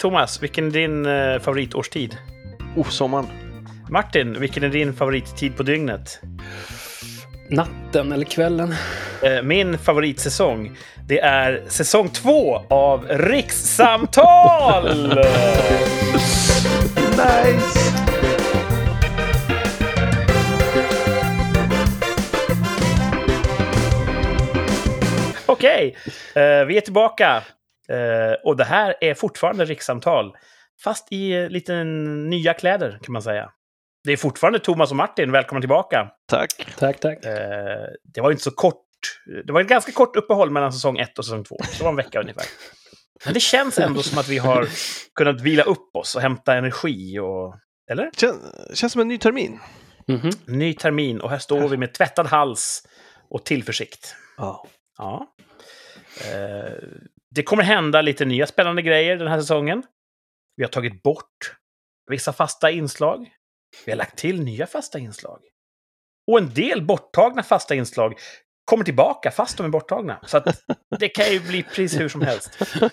Thomas, vilken är din eh, favoritårstid? Oh, sommaren. Martin, vilken är din favorittid på dygnet? Natten eller kvällen. Eh, min favoritsäsong, det är säsong två av Rikssamtal! Nice! Okej, eh, vi är tillbaka. Eh, och det här är fortfarande rikssamtal. Fast i eh, lite nya kläder, kan man säga. Det är fortfarande Thomas och Martin. Välkomna tillbaka. Tack. Tack, tack. Eh, det var inte så kort. Det var ett ganska kort uppehåll mellan säsong ett och säsong två. Det var en vecka ungefär. Men det känns ändå som att vi har kunnat vila upp oss och hämta energi. Och, eller? Kän, känns som en ny termin. Mhm. Ny termin och här står vi med tvättad hals och tillförsikt. Ja. Ja. Eh, det kommer hända lite nya spännande grejer den här säsongen. Vi har tagit bort vissa fasta inslag. Vi har lagt till nya fasta inslag. Och en del borttagna fasta inslag kommer tillbaka fast de är borttagna. Så det kan ju bli precis hur som helst.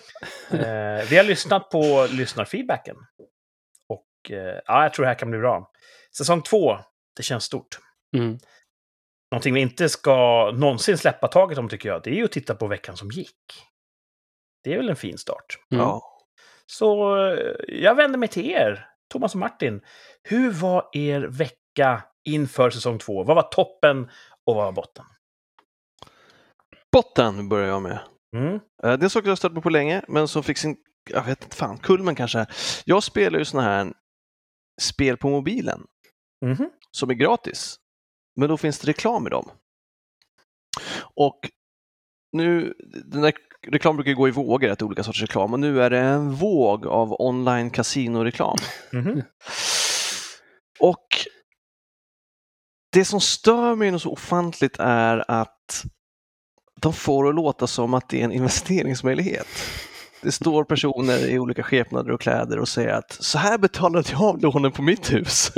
Eh, vi har lyssnat på lyssnarfeedbacken. Och eh, ja, jag tror det här kan bli bra. Säsong två, det känns stort. Mm. Någonting vi inte ska någonsin släppa taget om tycker jag, det är ju att titta på veckan som gick. Det är väl en fin start. Mm. ja. Så eh, jag vänder mig till er, Thomas och Martin. Hur var er vecka inför säsong två? Vad var toppen och vad var botten? Botten börjar jag med. Mm. Eh, Det är en sak jag har stött på på länge, men som fick sin, jag vet inte fan, kulmen kanske. Jag spelar ju sådana här spel på mobilen Mhm. som är gratis. Men då finns det reklam i dem. Och nu, den där reklam brukar gå i vågor, ett olika sorters reklam, och nu är det en våg av online kasinoreklam. Mhm. Och det som stör mig något så ofantligt är att de får att låta som att det är en investeringsmöjlighet. Det står personer i olika skepnader och kläder och säger att så här betalade jag av lånen på mitt hus.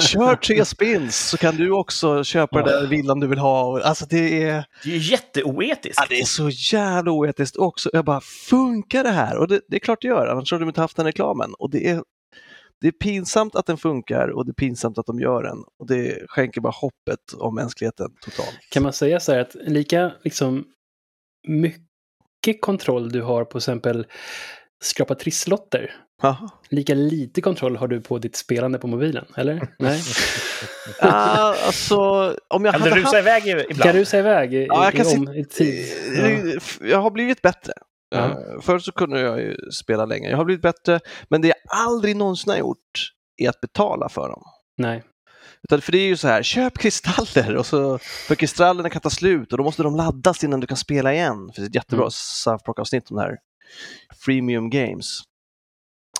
Kör tre spins så kan du också köpa den där villan du vill ha. Alltså det är, Det är jätteoetiskt. ja, det är så jävla oetiskt också. Jag bara, funkar det här? Och det, det är klart det gör, annars hade de inte haft den reklamen. Och det är, det är pinsamt att den funkar och det är pinsamt att de gör den. Och det skänker bara hoppet om mänskligheten totalt. Kan man säga så här att lika liksom mycket kontroll du har på exempel skrapa trisslotter, Jaha. lika lite kontroll har du på ditt spelande på mobilen, eller? Nej? Ah, alltså, om jag Kan hade du rusa haft... iväg i- ibland? Kan du säga iväg i, Ja, jag i, kan om, i tid? Ja. Eh, Jag har blivit bättre. Ja. Eh, Förut så kunde jag ju spela länge. Jag har blivit bättre, men det jag aldrig någonsin har gjort är att betala för dem. Nej. Utan för det är ju så här, köp kristaller och så, för kristallerna kan ta slut och då måste de laddas innan du kan spela igen. För det är ett jättebra Mm. South Park-avsnitt om det här. Freemium Games.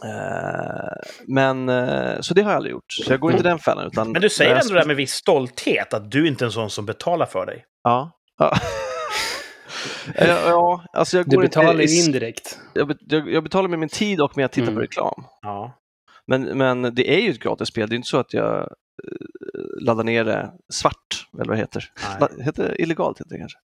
Eh, men, eh, så det har jag aldrig gjort. Så jag går inte i den fällan. Utan Men du säger ändå det där med viss stolthet, att du inte är en sån som betalar för dig. Ja. ja. ja, alltså jag Du går betalar inte, ju indirekt. jag, jag, jag betalar med min tid och med att titta Mm. på reklam. Ja. Men, men det är ju ett gratisspel, det är inte så att jag eh, laddar ner det svart, eller vad det heter. Nej. Heter det illegalt heter det kanske.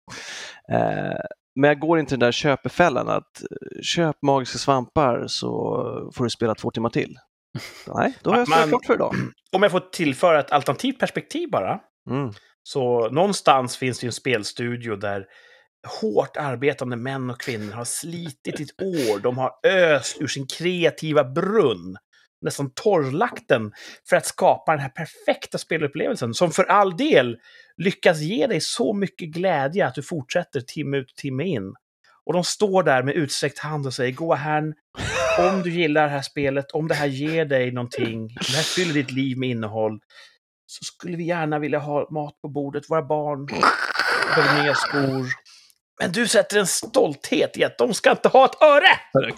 Eh, men jag går inte den där köpefällan att eh, köp magiska svampar så får du spela två timmar till. Nej, då har jag spelat klart för idag. Om jag får tillföra ett alternativt perspektiv bara. Mm. Så någonstans finns det en spelstudio där hårt arbetande män och kvinnor har slitit ett år. De har öst ur sin kreativa brunn, nästan torrlagt den, för att skapa den här perfekta spelupplevelsen som för all del lyckas ge dig så mycket glädje att du fortsätter timme ut och timme in. Och de står där med utsträckt hand och säger gå här, om du gillar det här spelet, om det här ger dig någonting, om det här fyller ditt liv med innehåll, så skulle vi gärna vilja ha mat på bordet. Våra barn behöver nya skor. Men du sätter en stolthet i att de ska inte ha ett öre!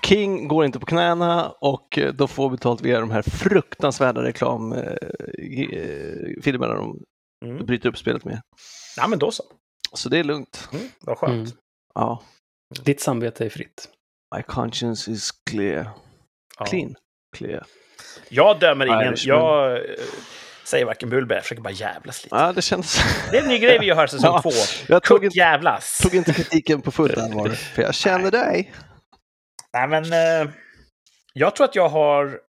King går inte på knäna och eh, de får betalt via de här fruktansvärda reklamfilmerna de Mm. bryter upp spelet med. Ja, men då så. Så det är lugnt. Mm, vad skönt. Mm. Ja. Ditt samvete är fritt. My conscience is clear. Ja. Clean. Clear. Jag dömer ingen. Irishman. Jag eh, säger varken bu. Jag försöker bara jävlas lite. Ja, det känns... Det är en ny grej vi gör här säsong Ja, två. Jag tog Kurt inte, jävlas. tog inte kritiken på fullt allvar, för jag känner dig. Nej, men... Eh, Jag tror att jag har...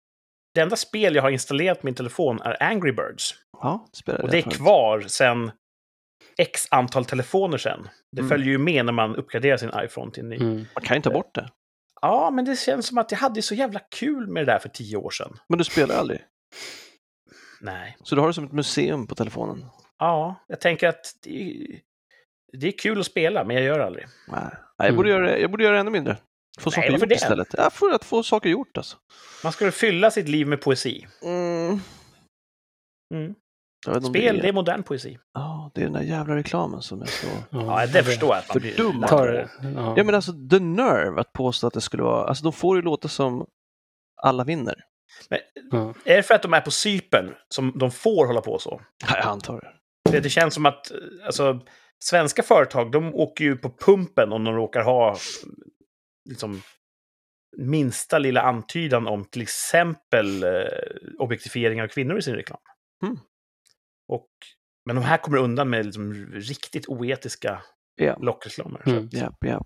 Det enda spel jag har installerat på min telefon är Angry Birds. Ja, det spelar Och det är kvar sen x antal telefoner sen. Det Mm. följer ju med när man uppgraderar sin iPhone till en ny. Mm. Man kan ju ta bort det. Ja, men det känns som att jag hade så jävla kul med det där för tio år sedan. Men du spelar aldrig. Nej. Så du har det som ett museum på telefonen. Ja, jag tänker att det är, det är kul att spela, men jag gör det aldrig. Nej, Nej, jag, borde göra, det- jag borde göra det ännu mindre. Få saker varför gjort det? istället. Ja, för att få saker gjort alltså. Man ska fylla sitt liv med poesi. Mm. Mm. Jag Spel, det det är... är modern poesi. Ja, det är den där jävla reklamen som är så... Ja, det förstår jag att man För blir dum. lack Tar på. det. Ja. Ja, men alltså the nerve att påstå att det skulle vara... Alltså de får ju låta som alla vinner. Ja. Är det för att de är på Cypern som de får hålla på så? Ja, jag antar det. Det, det känns som att alltså, svenska företag, de åker ju på pumpen om de råkar ha liksom, minsta lilla antydan om till exempel eh, objektifiering av kvinnor i sin reklam. Mm. Och, men de här kommer undan med liksom, riktigt oetiska Ja, lockreklamer. Mm. ja, ja.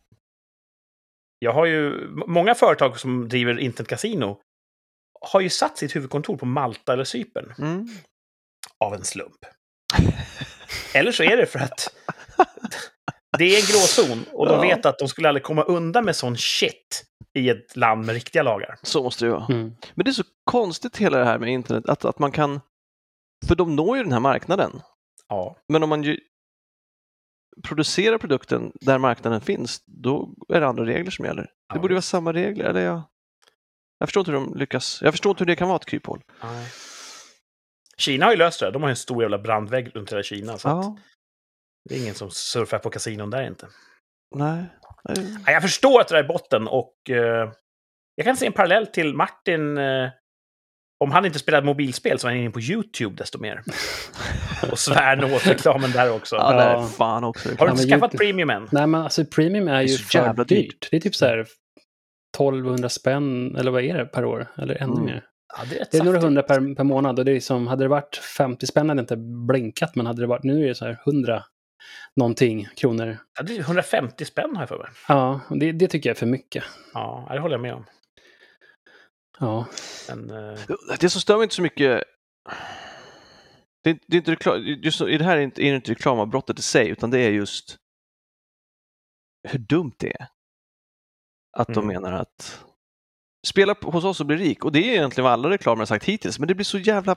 Jag har ju, många företag som driver internetkasino har ju satt sitt huvudkontor på Malta eller Cypern Mm. av en slump. eller så är det för att det är en gråzon och de Ja. vet att de skulle aldrig komma undan med sån shit i ett land med riktiga lagar. Så måste det ju vara. Mm. Men det är så konstigt hela det här med internet, att, att man kan... För de når ju den här marknaden. Ja, Men om man ju producerar produkten där marknaden finns, då är det andra regler som gäller. Det Ja, borde vara samma regler, eller jag... Jag förstår inte hur de lyckas. Jag förstår inte hur det kan vara ett kryphål. nej. Kina har ju löst det. De har ju en stor jävla brandvägg runt hela Kina. Så att Ja, det är ingen som surfar på kasinon där inte. nej. nej. Ja, Jag förstår att det där är botten och eh, jag kan se en parallell till Martin. Eh, om han inte spelar mobilspel så är han inne på YouTube desto mer. och svär åt reklamen där också. Ja, det är fan också. Har du inte skaffat YouTube- premium än? Nej, men alltså premium är är ju för jävla dyrt. dyrt. Det är typ så här 1200 spänn, eller vad är det, per år? Eller ännu Mm. mer. Ja, det är, Det är några hundra per, per månad och det är som, hade det varit 50 spänn hade det inte blinkat, men hade det varit, nu är det så här 100 någonting kronor. Ja, det är 150 spänn har jag för mig. Ja, det, det tycker jag är för mycket. Ja, det håller jag med om. Ja, Men, eh, Det som stör mig inte så mycket det är, det är inte reklam, just i det här är det inte, är det inte reklamavbrottet i sig, utan det är just hur dumt det är. Att de Mm. menar att spela hos oss och bli rik. Och det är egentligen vad alla reklamer har sagt hittills, men det blir så jävla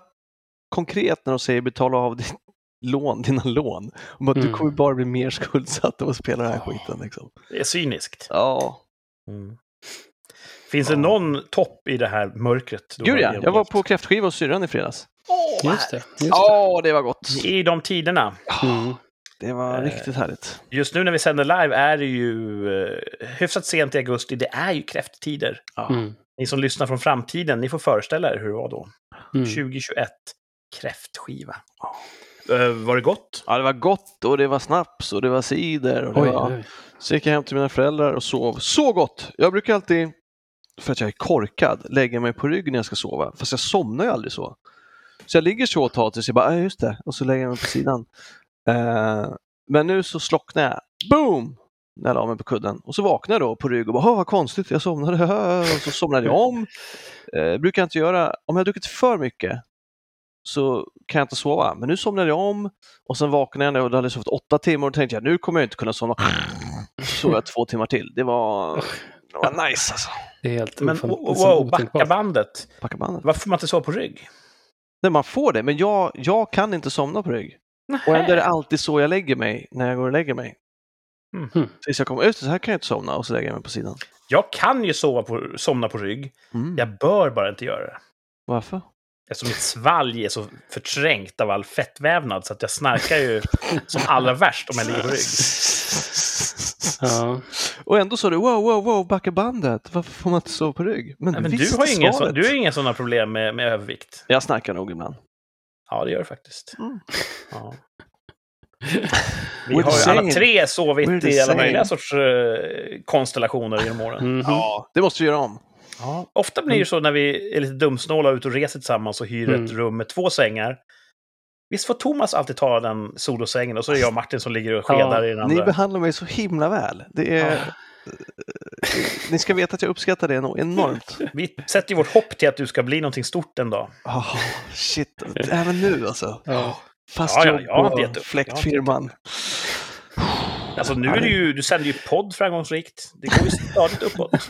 konkret när de säger betala av ditt lån, dina lån. Om att du Mm. kommer bara bli mer skuldsatt av att spela den här skiten. Liksom. det är cyniskt. Ja, Mm. Finns Ja. det någon topp i det här mörkret? du gud ja. Jag var på kräftskiva hos syrran i fredags. Åh, just det. Just det. Ja, det var gott. I de tiderna. Mm. Det var Eh, riktigt härligt. Just nu när vi sänder live är det ju eh, hyfsat sent i augusti. Det är ju kräfttider. Ja. Mm. Ni som lyssnar från framtiden, ni får föreställa er hur det var då. Mm. 2021, kräftskiva. Eh, var det gott? Ja, det var gott och det var snaps och det var cider. Och det Oj, var... oj. Så gick jag hem till mina föräldrar och sov. Så gott! Jag brukar alltid, för att jag är korkad, lägga mig på rygg när jag ska sova. Fast jag somnar ju aldrig så. Så jag ligger så ett tag tills jag bara, ja just det, och så lägger jag mig på sidan. Eh, men nu så slocknade jag. Boom! När jag la mig på kudden. Och så vaknade jag då på rygg och bara, "Åh, vad konstigt, jag somnade. Och så somnade jag om. Eh, brukar jag inte göra. Om jag har druckit för mycket så kan jag inte sova. Men nu somnade jag om och sen vaknade jag och då hade jag sovit åtta timmar och tänkte jag nu kommer jag inte kunna somna. Så sov jag två timmar till. Det var, det var nice alltså. Det är helt Men wow, wow, backa bandet. Packa bandet. Varför får man inte sova på rygg? Nej, man får det, men jag, jag kan inte somna på rygg. Och ändå är det alltid så jag lägger mig när jag går och lägger mig. Mm. Tills jag kommer ut, så här kan jag inte somna och så lägger jag mig på sidan. Jag kan ju sova på, somna på rygg. Mm. Jag bör bara inte göra det. Varför? Eftersom mitt svalg är så förträngt av all fettvävnad så att jag snarkar ju som allra värst om jag ligger på rygg. Ja. Och ändå sa du wow, wow, wow, backa bandet. Varför får man inte sova på rygg? Men, Nej, men du har ju inga, så, svaret. du har ju inga sådana problem med, med övervikt. Jag snackar nog ibland. Ja, det gör du faktiskt. Mm. Ja. Vi We're har ju alla tre sovit We're i alla möjliga sorts eh, konstellationer genom åren. Mhm. Ja, det måste vi göra om. Ja. Ofta blir det så när vi är lite dumsnåla och ute och reser tillsammans och hyr ett Mm. rum med två sängar. Visst får Thomas alltid ta den solosängen och så är det jag och Martin som ligger och skedar Ja, i den Ni andra. behandlar mig så himla väl. Det är, Ja. Ni ska veta att jag uppskattar det nog enormt. Vi sätter ju vårt hopp till att du ska bli någonting stort en dag. Oh, shit, även nu alltså. Ja. Fast Ja, ja, jobb på fläktfirman. Alltså nu är det ju, du sänder ju podd framgångsrikt. Det går ju stadigt uppåt.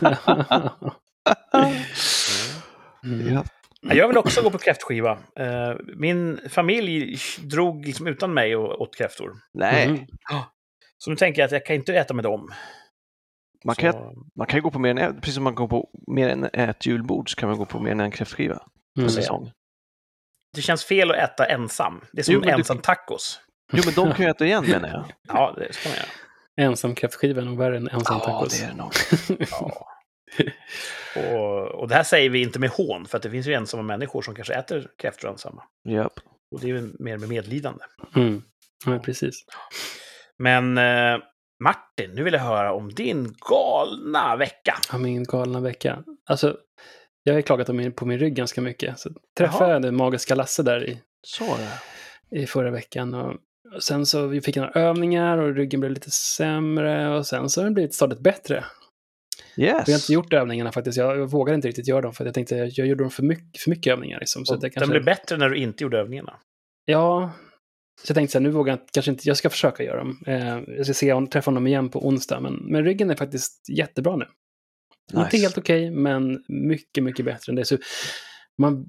Mm. Ja. Ja, Jag vill också gå på kräftskiva. Eh, Min familj drog liksom utan mig och åt kräftor. Nej, Mm. Så nu tänker jag att jag kan inte äta med dem. Man kan, Så, man kan ju gå på mer än precis som man går på mer än ett julbord så kan man gå på mer än en kräftskiva på Mm. säsong. det känns fel att äta ensam. Det är som Jo, men du- ensam tacos. Jo, men de kan ju äta igen menar jag. Ja, det ska man göra. Ensam kräftskiva är nog värre än ensam Ja, tacos. det är det nog. Ja. Och, och det här säger vi inte med hån, för att det finns ju ensamma människor som kanske äter kräftor ensamma. Japp. Och det är ju mer med medlidande. Mm. Ja, precis. Men eh, Martin, nu vill jag höra om din galna vecka. Ja, min galna vecka. Alltså, jag har klagat min, på min rygg ganska mycket. Så träffade Jaha. jag den magiska Lasse där i, Så i förra veckan. Och, sen så vi fick några övningar och ryggen blev lite sämre. Och sen så har den blivit stadigt bättre. Yes. Vi har inte gjort övningarna faktiskt. Jag, jag vågade inte riktigt göra dem för jag tänkte att jag gjorde dem för mycket, för mycket övningar. Liksom. Så Och att jag Den kanske, blev bättre när du inte gjorde övningarna. Ja, så jag tänkte så här, nu vågar jag inte- kanske inte, jag ska försöka göra dem. Eh, jag ska se om träffa honom igen på onsdag, men, men ryggen är faktiskt jättebra nu. Inte Nice. helt okej, men mycket, mycket bättre än det. Så man,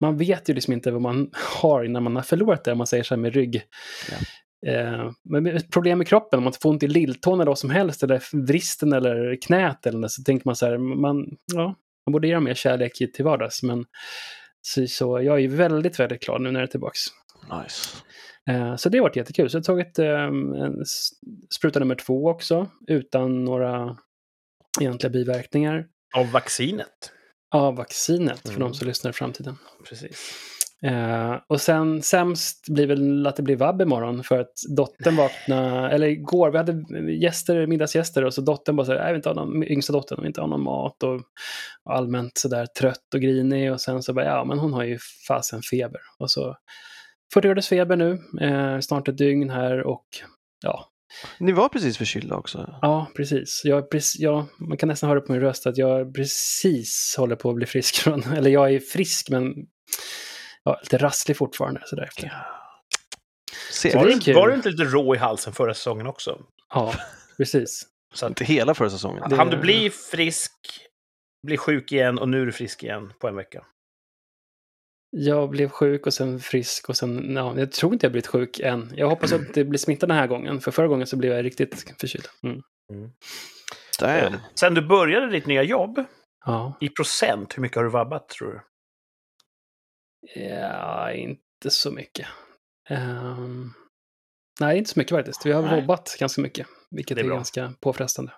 man vet ju liksom inte vad man har innan man har förlorat det, om man säger så här med rygg. Eh, men ett problem med kroppen, om man får ont i lilltån eller vad som helst, eller vristen eller knät eller något, så tänker man så här, man, ja, man borde ge mer kärlek till vardags. Men så, så jag är väldigt, väldigt glad nu när jag är tillbaka. Nice. Eh, Så det har varit jättekul. Så jag har tagit ehm, en spruta nummer två också, utan några egentliga biverkningar Av vaccinet. av vaccinet, för Mm. de som lyssnar i framtiden. Precis. Eh, och sen sämst blir väl att det blir vabb imorgon, för att dottern vaknade, eller igår, vi hade gäster, middagsgäster, och så dottern bara så här, jag vill inte ha någon, yngsta dottern, vill inte ha någon mat, och, och allmänt sådär trött och grinig, och sen så bara, ja men hon har ju fasen feber. Och så 40 graders feber nu, eh, snart ett dygn här, och ja, Ni var precis förkylda också. Ja, precis. Jag, precis ja, man kan nästan höra på min röst att jag precis håller på att bli frisk. Från, eller jag är frisk, men ja, lite rasslig fortfarande. Så därefter. Se, Så Var det du, var du inte lite rå i halsen förra säsongen också? Ja, precis. Så att, inte hela förra säsongen. Det- hann du bli frisk, bli sjuk igen och nu är du frisk igen på en vecka? Jag blev sjuk och sen frisk och sen, ja, jag tror inte jag blivit sjuk än. Jag hoppas att det blir smitta den här gången, för förra gången så blev jag riktigt förkyld. Mm. Damn. Eh, Sen du började ditt nya jobb, Ja. i procent, hur mycket har du vabbat tror du? ja, inte så mycket. Ehm, nej, inte så mycket faktiskt. Vi har Nej. jobbat ganska mycket, vilket Det är är, ganska påfrestande.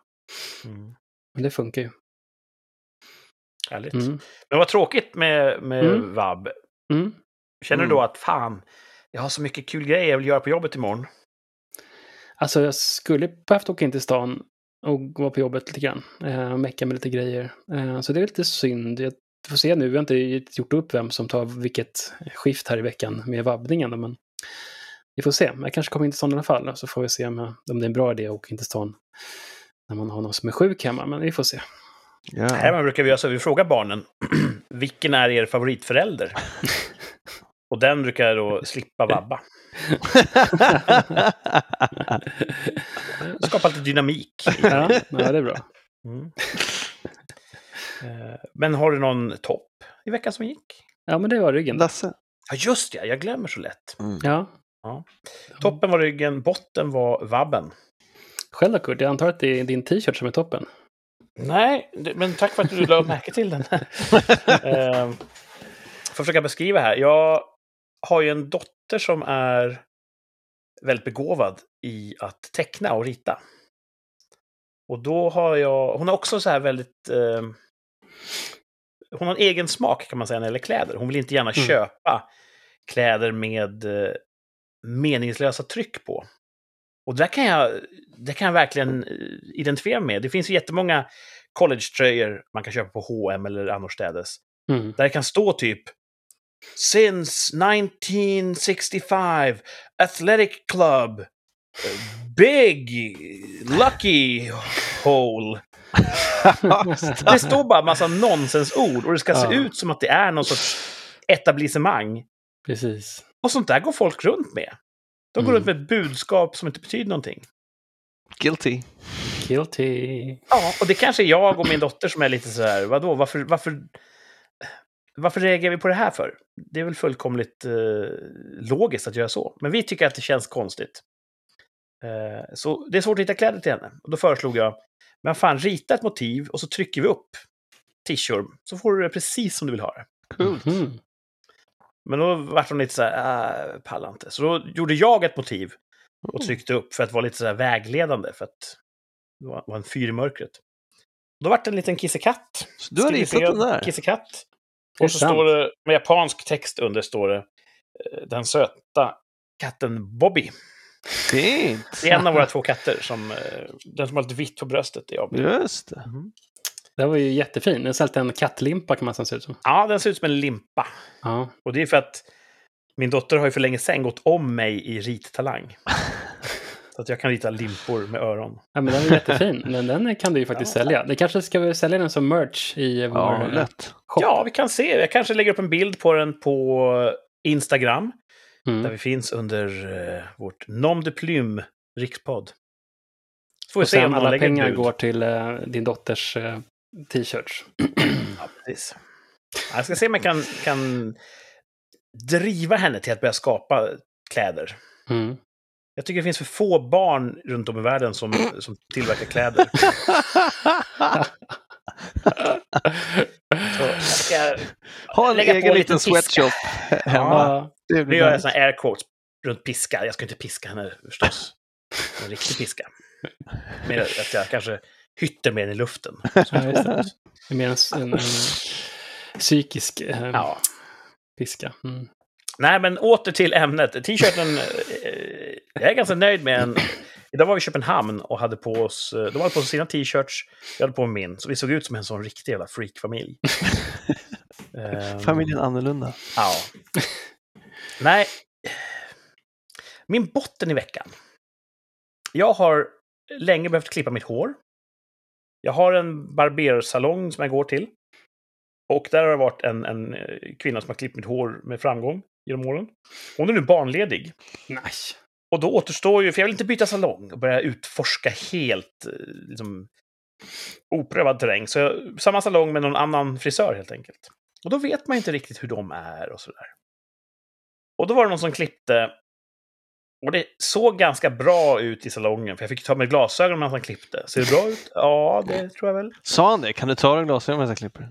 Men det funkar ju. Härligt. Mm. Men vad tråkigt med, med Mm. vab. Mm. Känner Mm. du då att fan, jag har så mycket kul grejer jag vill göra på jobbet imorgon? Alltså jag skulle behövt åka in till stan och vara på jobbet lite grann. Eh, mecka med lite grejer. Eh, så det är lite synd. Jag får se nu, vi har inte gjort upp vem som tar vilket skift här i veckan med vabbningen. Men vi får se. Jag kanske kommer in till stan i alla fall. Så får vi se om, om det är en bra idé att åka in till stan när man har någon som är sjuk hemma. Men vi får se. Här Ja. man brukar vi göra så, vi frågar barnen, vilken är er favoritförälder? Och den brukar då slippa vabba. Skapa lite dynamik. ja, ja, det är bra. Mm. Eh, Men har du någon topp i veckan som gick? Ja, men det var ryggen. Lasse. Ja, just det, jag glömmer så lätt. Ja. Toppen var ryggen, botten var vabben. Själv då Kurt, jag antar att det är din t-shirt som är toppen. Nej, men tack för att du lade märke till den. eh, får försöka beskriva här. Jag har ju en dotter som är väldigt begåvad i att teckna och rita. Och då har jag, hon har också så här väldigt, eh, hon har en egen smak kan man säga när det gäller kläder. Hon vill inte gärna Mm. köpa kläder med eh, meningslösa tryck på. Och där kan jag, det kan jag verkligen eh, identifiera med. Det finns ju jättemånga college-tröjor man kan köpa på H&M eller annorstädes. Mm. Där det kan stå typ Since 1965, Athletic Club, Big Lucky Hole. Det står bara massa nonsensord och det ska se Ja. ut som att det är någon sorts etablissemang. Precis. Och sånt där går folk runt med. De går Mm. runt med ett budskap som inte betyder någonting. Guilty. Guilty. Ja, och det kanske är jag och min dotter som är lite så här, vadå, varför, varför, varför reagerar vi på det här för? Det är väl fullkomligt eh, logiskt att göra så. Men vi tycker att det känns konstigt. Eh, så det är svårt att hitta kläder till henne. Och då föreslog jag, men fan, rita ett motiv och så trycker vi upp t-shirt. Så får du det precis som du vill ha det. Coolt. Mhm. Men då vart hon lite så här, äh, pallar inte. Så då gjorde jag ett motiv och tryckte upp för att vara lite så här vägledande. För att det var, en fyr i mörkret. Då vart det en liten kissekatt. Så du har ritat den där? Kissekatt. Och så sant. står det, med japansk text under, står det eh, den söta katten Bobby. Fint. Det är en av våra två katter, som, eh, den som har lite vitt på bröstet. är. Just det. Mhm. Det var ju jättefin. Den säljde en kattlimpa kan man säga se ut som. Ja, den ser ut som en limpa. Ja. Och det är för att min dotter har ju för länge sedan gått om mig i rittalang. Så att jag kan rita limpor med öron. ja, men den är jättefin. Men den kan du ju faktiskt sälja. Det kanske ska vi sälja den som merch i vår Ja, eh, lätt. shop. Ja, vi kan se. Jag kanske lägger upp en bild på den på Instagram. Där Mm. vi finns under eh, vårt nom de plume rikspodd. Får vi Och se om sen alla pengar bud. går till eh, din dotters t-shirts. Ja, precis. Ja, Jag ska se om jag kan, kan driva henne till att börja skapa kläder. Mm. Jag tycker det finns för få barn runt om i världen som, som tillverkar kläder. Så jag ska ha en egen lite liten sweatshop hemma. Ja. Det Nu gör jag såna air quotes runt piska. Jag ska inte piska henne förstås. En riktig piska. Mer att jag kanske hytter med den i luften. Det. Det är mer en, en, en psykisk eh, Ja. piska. Mm. Nej, men åter till ämnet. T-shirten, eh, jag är ganska nöjd med en. Idag var vi i Köpenhamn och hade på oss, eh, de hade på sig sina t-shirts, jag hade på mig min. Så vi såg ut som en sån riktig jävla freakfamilj. Ehm, Familjen annorlunda. Ja. Nej. Min botten i veckan. Jag har länge behövt klippa mitt hår. Jag har en barbersalong som jag går till. Och där har det varit en, en eh, kvinna som har klippt mitt hår med framgång genom åren. Hon är nu barnledig. Nice. Och då återstår ju, för jag vill inte byta salong och börja utforska helt eh, liksom, oprövad terräng. Så jag, samma salong med någon annan frisör helt enkelt. Och då vet man inte riktigt hur de är och sådär. Och då var det någon som klippte. Och det såg ganska bra ut i salongen, för jag fick ta med glasögon medan han klippte. Ser det bra ut? Ja, det tror jag väl. Sa han det? Kan du ta dig glasögon medan jag klipper?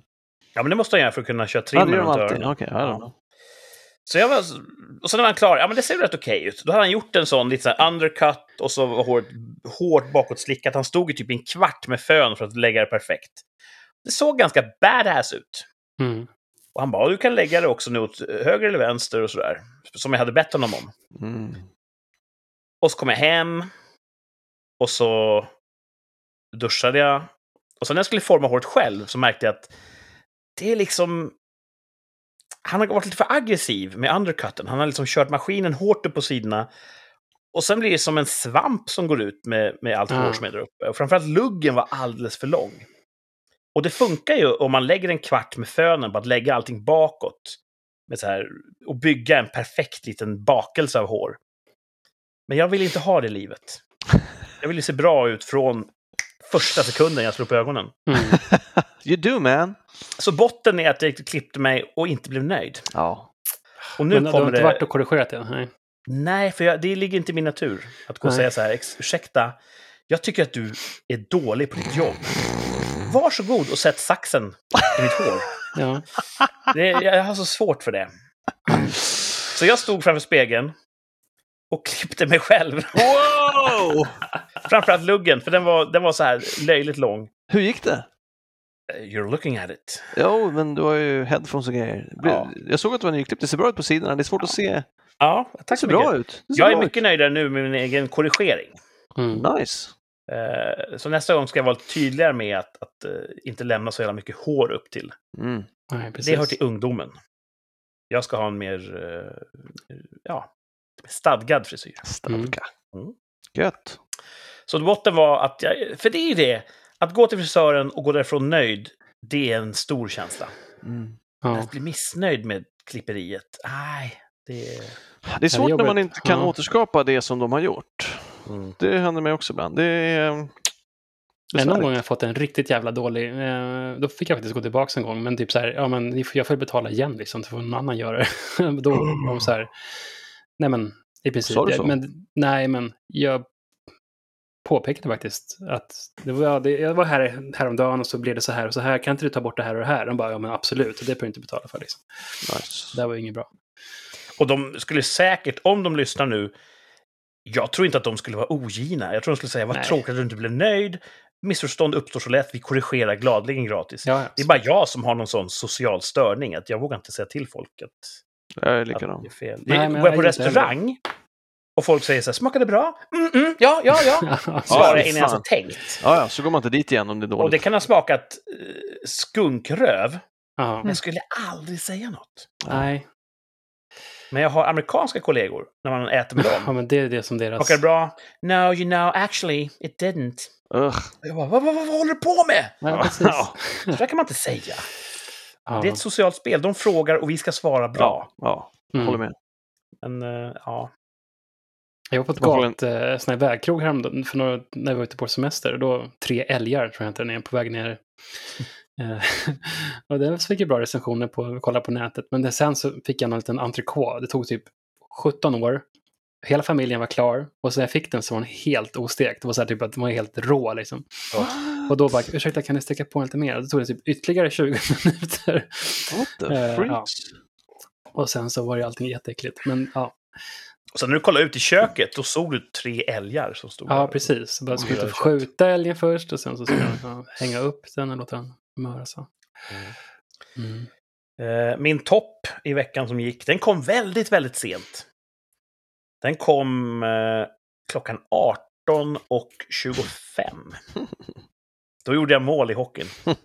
Ja, men det måste han göra för att kunna köra Ja, trimmer runt öronen. Don't know. Så jag var, och sen när han klar, ja men det ser rätt okej ut. Då hade han gjort en sån lite så undercut och så var håret hårt bakåtslickat. Han stod i typ en kvart med fön för att lägga det perfekt. Det såg ganska badass ut. Mm. Och han bara, du kan lägga det också nu åt höger eller vänster och sådär. Som jag hade bett honom om. Mm. Och så kom jag hem. Och så duschade jag. Och sen när jag skulle forma håret själv så märkte jag att det är liksom... Han har varit lite för aggressiv med undercutten. Han har liksom kört maskinen hårt upp på sidorna. Och sen blir det som en svamp som går ut med, med allt Ah. hår som är där uppe. Och framförallt luggen var alldeles för lång. Och det funkar ju om man lägger en kvart med fönen på att lägga allting bakåt. Med så här, och bygga en perfekt liten bakelse av hår. Men jag vill inte ha det livet. Jag vill ju se bra ut från första sekunden jag slår upp ögonen. Mm. You do man. Så botten är att jag klippte mig och inte blev nöjd. Ja. Och nu Men du har kommer inte det... varit och korrigerat det? Nej. Nej, för jag, det ligger inte i min natur. Att gå och Nej. säga så här, "Ex- ursäkta, jag tycker att du är dålig på ditt jobb. Varsågod och sätt saxen i mitt hår. Ja. Det, jag har så svårt för det. Så jag stod framför spegeln och klippte mig själv. Wow! Framförallt luggen, för den var, den var så här löjligt lång. Hur gick det? You're looking at it. Jo, men du har ju headphones och grejer. Ja. Jag såg att det var nyklippt. Det ser bra ut på sidorna. Det är svårt att se. Ja, Det tack ser så mycket. bra ut. Det ser Jag är mycket nöjdare nu med min egen korrigering. Mm. Nice. Eh, Så nästa gång ska jag vara tydligare med att, att eh, inte lämna så jävla mycket hår upp till. Mm. Nej, precis. Det hör till ungdomen. Jag ska ha en mer, eh, ja, stadgad frisyr. Stadga. Mm. Gött. Så botten var att jag, för det är ju det, att gå till frisören och gå därifrån nöjd, det är en stor känsla. Mm. Ja. Att bli missnöjd med klipperiet, nej, det är... Det är svårt när man inte kan Ja. återskapa det som de har gjort. Mm. Det händer mig också ibland. Det är... eh, Men någon gång har jag fått en riktigt jävla dålig, eh, då fick jag faktiskt gå tillbaka en gång, men typ så här, ja men jag får betala igen liksom, så får någon annan göra det. då var de så här, nej men i princip, Sa du så? men nej men jag påpekade faktiskt att det var, ja, det, jag var här häromdagen och så blev det så här och så här, kan inte du ta bort det här och det här? De bara, ja men absolut, det behöver du inte betala för liksom. Nice. Det här var ju inget bra. Och de skulle säkert, om de lyssnar nu, jag tror inte att de skulle vara ogina. Jag tror de skulle säga, vad tråkigt att du inte blev nöjd. Missförstånd uppstår så lätt, vi korrigerar gladeligen gratis. Ja, ja. Det är bara jag som har någon sån social störning, att jag vågar inte säga till folk att, Jag är att likadan. det är fel. Nej, går jag på restaurang och folk säger så här, smakade det bra? Mm, mm, ja, ja, ja. Ja, Svarar jag innan jag ens har tänkt. Ja, ja, så går man inte dit igen om det är dåligt. Och det kan ha smakat eh, skunkröv, ja. men jag skulle aldrig säga något. Nej, Men jag har amerikanska kollegor, när man äter med ja, dem. men det är det som deras... Smakar det bra? No, you know, actually, it didn't. Ugh. Jag bara, vad, vad, vad håller du på med? Ja, precis. Ja. Så där kan man inte säga. Ja. Det är ett socialt spel. De frågar och vi ska svara bra. Ja, Mm. håller med. Men eh, ja, Jag var på ett en- gat, eh, sån här vägkrog häromdagen, för några, när vi var ute på semester. Och då tre älgar tror jag inte när jag är på väg ner. Eh, och det fick ju bra recensioner på, vi kollade på nätet. Men det, sen så fick jag en liten entrecote. Det tog typ 17 år. Hela familjen var klar. Och när jag fick den så var den helt ostekt. Det var så här typ att den var helt rå liksom. Och då bara, ursäkta kan ni steka på lite mer? Och då tog det typ ytterligare 20 minuter. What the Eh, freaks? Och sen så var det allting jätteäckligt. Men ja, och sen när du kollade ut i köket, då såg du tre älgar som stod Ja, där. precis. Bara skulle skjuta älgen först och sen så skulle man ja, hänga upp den och låta den möra sig. Mm. Eh, Min topp i veckan som gick, den kom väldigt, väldigt sent. Den kom eh, klockan 18 och 25. Då gjorde jag mål i hockeyn.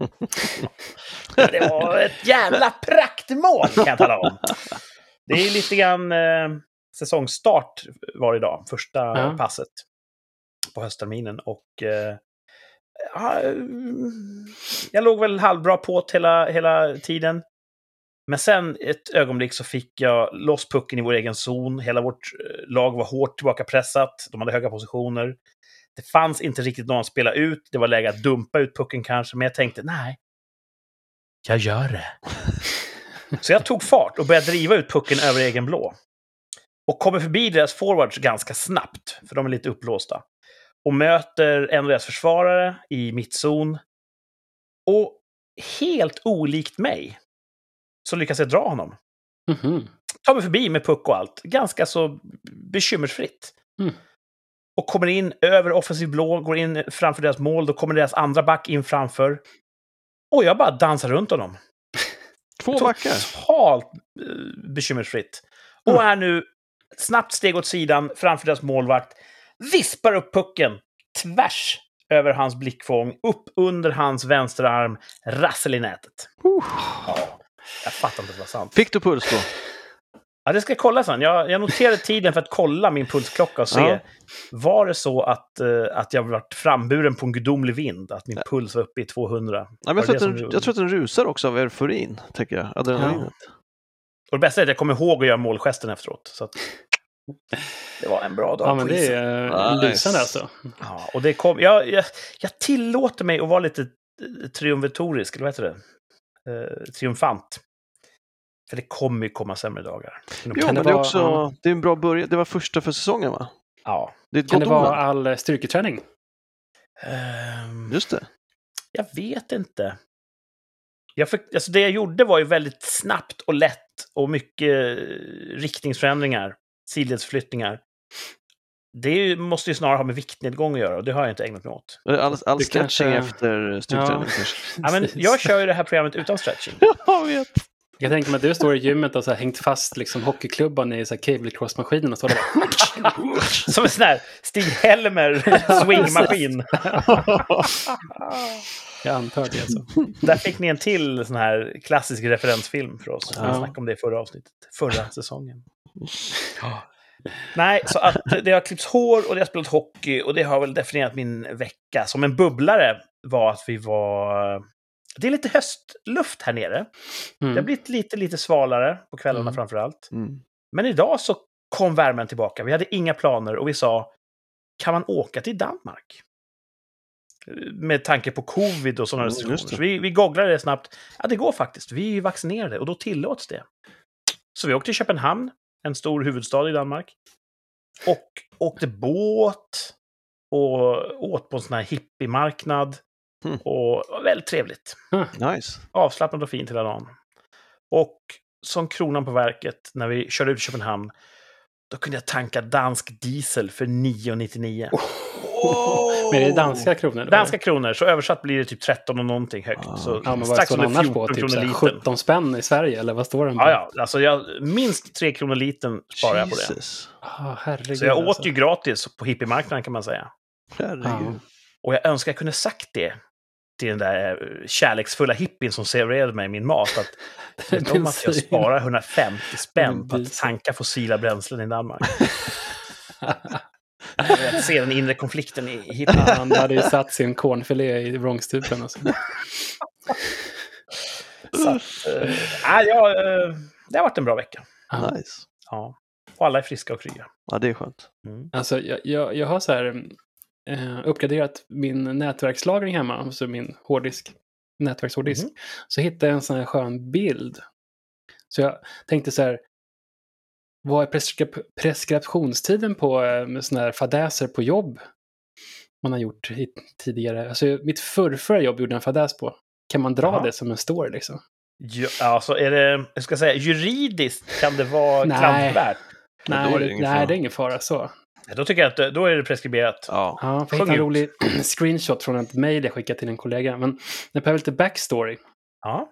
Det var ett jävla praktmål kan jag tala om. Det är lite grann eh, säsongstart var idag, första Ja. passet på höstterminen. Och eh, eh, jag låg väl halvbra på hela, hela tiden. Men sen ett ögonblick så fick jag loss pucken i vår egen zon. Hela vårt eh, lag var hårt tillbakapressat. De hade höga positioner. Det fanns inte riktigt någon att spela ut. Det var läge att dumpa ut pucken kanske, men jag tänkte nej. Jag gör det. Så jag tog fart och började driva ut pucken över egen blå. Och kommer förbi deras forwards ganska snabbt, för de är lite upplåsta. Och möter en av deras försvarare i mittzon. Och helt olikt mig så lyckas jag dra honom. Mhm. Tar mig förbi med puck och allt. Ganska så bekymmersfritt. Mm. Och kommer in över offensiv blå, går in framför deras mål. Då kommer deras andra back in framför. Och jag bara dansar runt honom. Två backar. Totalt eh, bekymmersfritt. Och är nu snabbt steg åt sidan framför deras målvakt. Vispar upp pucken tvärs över hans blickfång, upp under hans vänsterarm, rassel i nätet. Uh. Ja, jag fattar inte att det var sant. Fick du puls då? Ja, det ska jag kolla sen. Jag, jag noterade tiden för att kolla min pulsklocka och se. Ja. Var det så att, eh, att jag varit framburen på en gudomlig vind? Att min puls var uppe i 200? Ja, jag, tror den, som- jag tror att den rusar också av euforin, tänker jag. Adrenalinet. Och det bästa är att jag kommer ihåg att göra målgesten efteråt. Så att det var en bra dag Ja, men det är uh, Nice. lysande alltså. Ja, och det kom... Jag, jag, jag tillåter mig att vara lite eh, triumvatorisk, eller vad heter det? Eh, triumfant. För det kommer ju komma sämre dagar. Jo, Kan men det det är vara- också ja. det är en bra början. Det var första för säsongen, va? Ja. Det Kan det vara all eh, styrketräning? Ehm, Just det. Jag vet inte. Jag fick, alltså det jag gjorde var ju väldigt snabbt och lätt och mycket eh, riktningsförändringar, sidledsflyttningar. Det ju, måste ju snarare ha med viktnedgång att göra och det har jag inte ägnat mig åt. All, all Du stretching kanske- efter styrketräning Ja. Ja, men jag kör ju det här programmet utan stretching. Jag vet. Jag tänker mig att du står i gymmet och så här, hängt fast liksom, hockeyklubban i så här, cable cross-maskinen och så där bara... Som en sån här Stig-Helmer swingmaskin. Jag antar det alltså. Där fick ni en till sån här klassisk referensfilm för oss. Vi Ja. snackade om det i förra avsnittet. Förra säsongen. Nej, så att det har klippts hår och det har spelat hockey och det har väl definierat min vecka. Som en bubblare var att vi var... Det är lite höstluft här nere. Mm. Det har blivit lite, lite svalare på kvällarna Mm. framför allt. Mm. Men idag så kom värmen tillbaka. Vi hade inga planer och vi sa, kan man åka till Danmark? Med tanke på covid och sådana restriktioner. Så vi, vi googlade det snabbt. Ja, det går faktiskt. Vi är ju vaccinerade och då tillåts det. Så vi åkte till Köpenhamn, en stor huvudstad i Danmark. Och åkte båt och åt på en sån här hippiemarknad. Mm. Och väldigt trevligt. Nice. Avslappnat och fint hela dagen. Och som kronan på verket, när vi körde ut till Köpenhamn, då kunde jag tanka dansk diesel för 9,99. Men är det danska kronor? då? Danska kronor, så översatt blir det typ 13 och någonting högt. Ah. Så Ja, men vad strax står det under annars 14 på? Typ kronor så här litern. 17 spänn i Sverige, eller vad står den på? Ja, ja. Alltså jag, minst 3 kronor litern sparar jag på det. Ah, herregud. Så jag åt alltså. ju gratis på hippiemarknaden kan man säga. Herregud. Och jag önskar jag kunde sagt det till den där eh, kärleksfulla hippien som serverade mig min mat. Att, vet du om att jag sparar 150 spänn på att tanka fossila bränslen i Danmark. Jag ser den inre konflikten i. Ja, Han hade ju satt sin cornfilé i vrångstupen. Alltså. Så att, nej, ja, eh, det har varit en bra vecka. Nice. Ja. Och alla är friska och krya. Ja, det är skönt. Mm. Alltså, jag, jag, jag har så här, eh, uppgraderat min nätverkslagring hemma, alltså min hårddisk, nätverkshårddisk. Mhm. Så hittade jag en sån här skön bild. Så jag tänkte så här, vad är preskrip preskriptionstiden på eh, såna här fadäser på jobb man har gjort i, tidigare? Alltså mitt förrförra jobb gjorde jag en fadäs på. Kan man dra Jaha. det som en story liksom? Ja, alltså är det, jag ska säga, juridiskt kan det vara Nej. klandervärt. Nej, är det nej, det är ingen fara så. Då tycker jag att då är det preskriberat. Ja. Ja, jag hittade en rolig screenshot från ett mejl jag skickade till en kollega. Men det behöver lite backstory. Ja.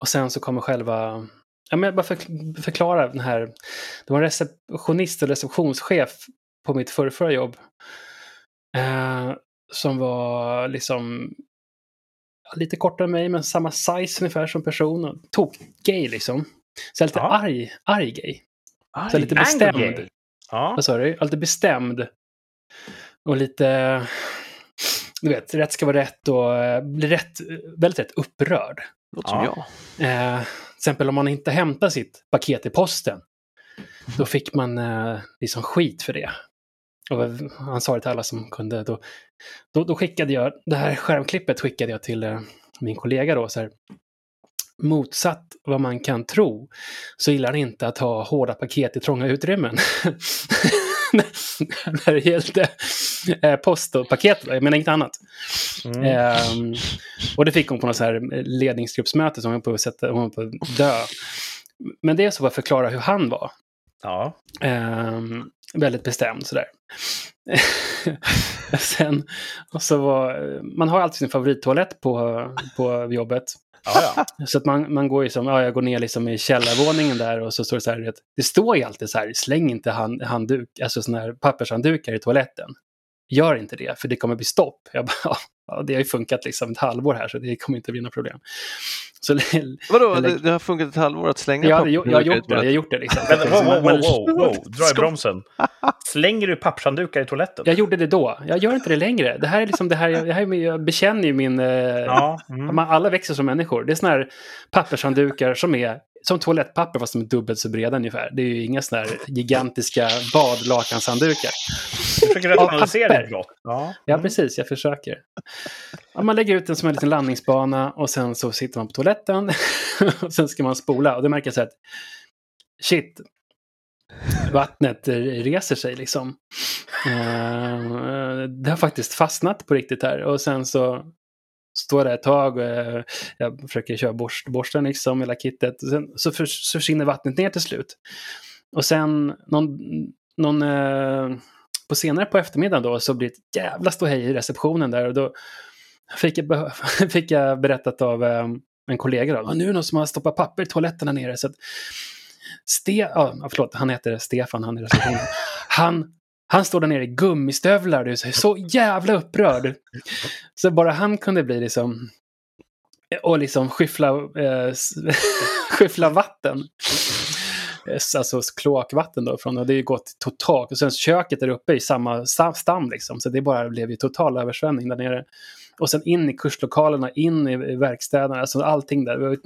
Och sen så kommer själva... Ja, men jag bara för, förklara den här. Det var en receptionist och receptionschef på mitt förrförra jobb. Eh, som var liksom lite kortare än mig, men samma size ungefär som person. Och Tok gay liksom. Så jag är lite Ja. arg, arg gay. Så Aj, lite bestämd. Ja. Vad sa du? Lite bestämd. Och lite... Du vet, rätt ska vara rätt och eh, blir rätt, väldigt rätt upprörd. Låter som Ja. jag. Eh, exempel om man inte hämtar sitt paket i posten. Då fick man eh, liksom skit för det. Och han sa det till alla som kunde. Då, då, då skickade jag, det här skärmklippet skickade jag till eh, min kollega då. Så här, Motsatt vad man kan tro så gillar han inte att ha hårda paket i trånga utrymmen. När det gällde eh, post och paket, jag menar inget annat. Mm. Ehm, och det fick hon på något så här ledningsgruppsmöte som hon var på att, sätta, hon var på att dö. Men det är så att förklara hur han var. Ja. Ehm, väldigt bestämd sådär. Sen, och så var, man har alltid sin favorittoalett på, på jobbet. Ja, ja. Så att man, man går ju som, ja, jag går ner liksom i källarvåningen där och så står det så här, det, står ju alltid så här, släng inte hand, handduk, alltså sådana här pappershanddukar i toaletten. Gör inte det, för det kommer bli stopp. Jag bara, ja, det har ju funkat liksom ett halvår här, så det kommer inte bli några problem. Så Vadå, det, det har funkat ett halvår att slänga jag, jag, jag har gjort det, jag har gjort det liksom. Men, wow, wow, wow, wow, wow. Dra i bromsen. Slänger du pappshanddukar i toaletten? Jag gjorde det då, jag gör inte det längre. Det här är liksom det här, jag, det här är, jag bekänner ju min... Eh, Ja. Mm. alla växer som människor. Det är såna här pappershanddukar som är som toalettpapper fast de är dubbelt så breda ungefär. Det är ju inga såna här gigantiska badlakanshanddukar. Du försöker rationalisera ditt brott. Ja. Ja, precis. Jag försöker. Ja, man lägger ut den som en liten landningsbana och sen så sitter man på toaletten. och sen ska man spola. Och då märker så att shit, vattnet reser sig liksom. Eh, det har faktiskt fastnat på riktigt här. Och sen så står där ett tag och jag, jag försöker köra borst, borsten liksom, hela kittet. Och sen så förs- försvinner vattnet ner till slut. Och sen någon, någon eh, på senare på eftermiddagen då så blir det ett jävla ståhej i receptionen där och då fick jag, fick jag berättat av eh, en kollega då, nu är det någon som har stoppat papper i toaletten här nere så att Ste ja, förlåt, han heter Stefan, han är i receptionen. Han, han står där nere i gummistövlar och är så jävla upprörd. Så bara han kunde bli liksom och liksom skyffla, eh, skyffla vatten. Eh, alltså kloakvatten då från och det har ju gått totalt. Och sen köket där uppe i samma stam liksom. Så det bara blev ju total översvämning där nere. Och sen in i kurslokalerna, in i verkstäderna, alltså allting där.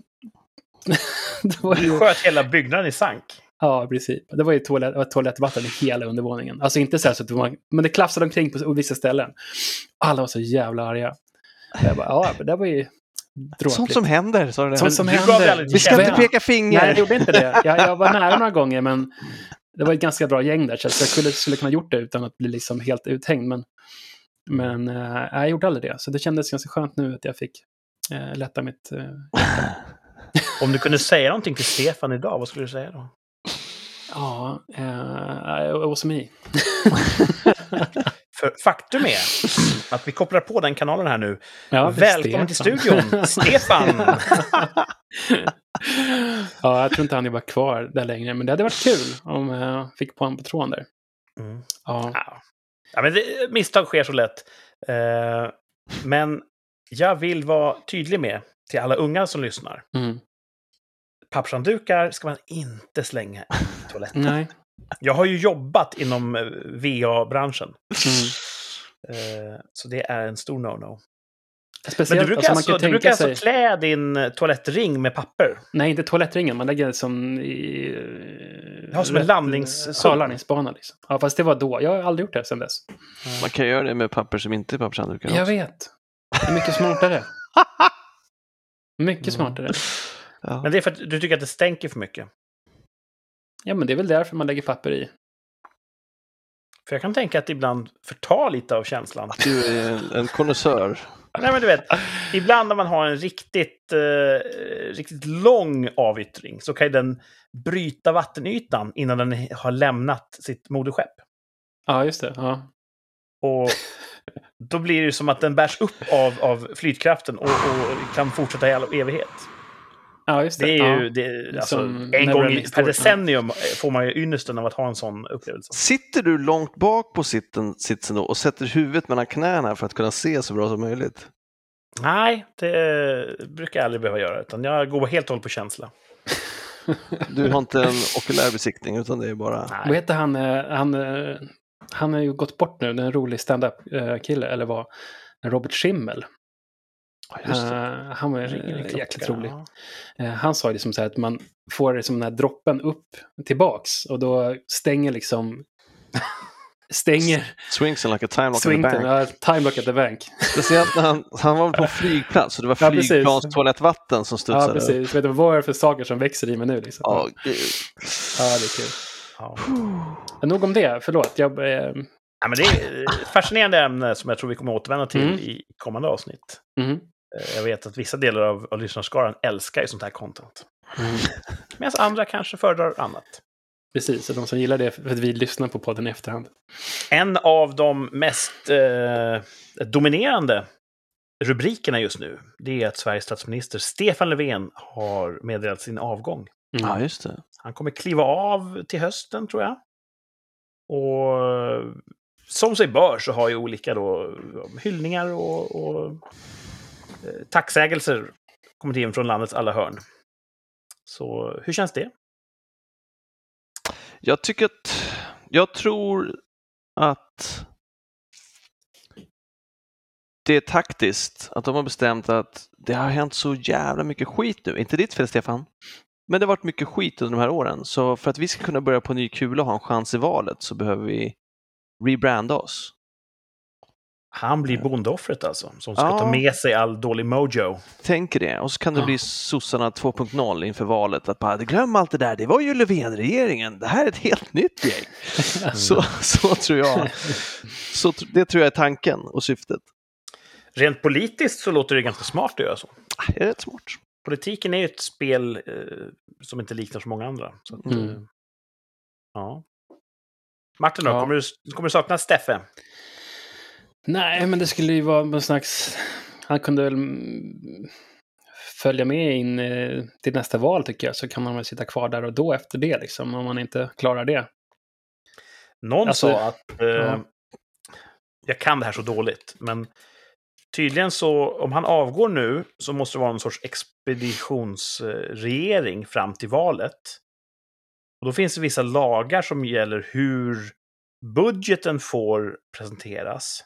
Det var ju... Du sköt hela byggnaden i sank. Ja, i princip. Det var ju toalett, var toalettvatten i hela undervåningen. Alltså inte så, här så att det var, men det klafsade omkring på vissa ställen. Alla var så jävla arga. Jag bara, ja, det var ju dråpligt. Sånt som händer, sa du det? Sånt som händer. Vi ska inte peka finger. Nej, jag gjorde inte det. Jag, jag var nära några gånger, men det var ett ganska bra gäng där, så jag skulle, skulle kunna gjort det utan att bli liksom helt uthängd. Men, men äh, jag gjorde aldrig det, så det kändes ganska skönt nu att jag fick äh, lätta mitt äh, Om du kunde säga någonting till Stefan idag, vad skulle du säga då? Ja, was me. För faktum är att vi kopplar på den kanalen här nu. Ja, Välkommen till studion, Stefan! ja, jag tror inte han är bara kvar där längre, men det hade varit kul om jag fick på honom på tråden där. Mm. Ja. ja. men det, misstag sker så lätt. Uh, men jag vill vara tydlig med, till alla unga som lyssnar. Mm. Pappsanddukar ska man inte slänga i toaletten. Nej. Jag har ju jobbat inom eh, VA-branschen. Mm. Uh, så det är en stor no-no. Speciellt, Men du brukar alltså, alltså, du brukar alltså sig... klä din eh, toalettring med papper? Nej, inte toalettringen. Man lägger den som i... Ja, som en landningszon. Ja, landningsbana. Liksom. Ja, fast det var då. Jag har aldrig gjort det sedan dess. Man kan göra det med papper som inte är pappershanddukar. Jag vet. Det är mycket smartare. mycket smartare. Ja. Men det är för att du tycker att det stänker för mycket? Ja, men det är väl därför man lägger papper i. För jag kan tänka att det ibland förtar lite av känslan. Du är en konnässör. Nej, men du vet, ibland när man har en riktigt, eh, riktigt lång avyttring så kan den bryta vattenytan innan den har lämnat sitt moderskepp. Ja, just det. Ja. Och då blir det som att den bärs upp av, av flytkraften och, och kan fortsätta i all evighet. Ja, just det. det är ju, det, alltså, en gång per decennium får man ju ynnesten av att ha en sån upplevelse. Sitter du långt bak på sitten, sitsen då och sätter huvudet mellan knäna för att kunna se så bra som möjligt? Nej, det brukar jag aldrig behöva göra, utan jag går helt och hållet på känsla. Du har inte en okulär besiktning, utan det är bara... Nej. Vad heter han? Eh, han, eh, han har ju gått bort nu, den rolig stand-up-kille, eller vad? Robert Schimmel. Uh, han var jäkligt rolig. Uh, han sa liksom så här att man får liksom den här droppen upp tillbaks och då stänger liksom stänger... Swingsen like a time lock at the bank. Uh, time lock at the bank. Speciellt när han, han var på en flygplats och det var flygplanstoalettvatten ja, som studsade. Ja, precis. Vet du, vad är det för saker som växer i mig nu? Liksom? Oh, gud. Ja, det är kul. Ja. Nog om det, förlåt. Jag, eh... ja, men det är ett fascinerande ämne som jag tror vi kommer återvända till mm. i kommande avsnitt. Mm. Eh, jag vet att vissa delar av, av lyssnarskaran älskar ju sånt här content. Mm. Medan andra kanske föredrar annat. Precis, och de som gillar det för att vi lyssnar på podden i efterhand. En av de mest eh, dominerande rubrikerna just nu, det är att Sveriges statsminister Stefan Löfven har meddelat sin avgång. Mm. Ja, just det. Han kommer kliva av till hösten, tror jag. Och som sig bör så har ju olika då hyllningar och, och Eh, Eh, tacksägelser kommit in från landets alla hörn. Så hur känns det? Jag tycker att, jag tror att det är taktiskt att de har bestämt att det har hänt så jävla mycket skit nu. Inte ditt fel Stefan, men det har varit mycket skit under de här åren. Så för att vi ska kunna börja på ny kula och ha en chans i valet så behöver vi rebranda oss. Han blir bondeoffret alltså, som ska ja. ta med sig all dålig mojo. Tänker det, och så kan det ja. bli sossarna 2.0 inför valet. Att bara, glöm allt det där, det var ju Löfven-regeringen, det här är ett helt nytt gäng. Mm. Så, så tror jag. Så, det tror jag är tanken och syftet. Rent politiskt så låter det ganska smart att göra så. Det är rätt smart. Politiken är ju ett spel eh, som inte liknar så många andra. Så att, mm. eh, ja. Martin då, ja. kommer, du, kommer du sakna Steffe? Nej, men det skulle ju vara någon slags... Han kunde väl följa med in eh, till nästa val tycker jag, så kan man väl sitta kvar där och då efter det, liksom, om man inte klarar det. Någon alltså, sa att... Eh, ja. Jag kan det här så dåligt, men tydligen så, om han avgår nu, så måste det vara någon sorts expeditionsregering fram till valet. Och då finns det vissa lagar som gäller hur budgeten får presenteras.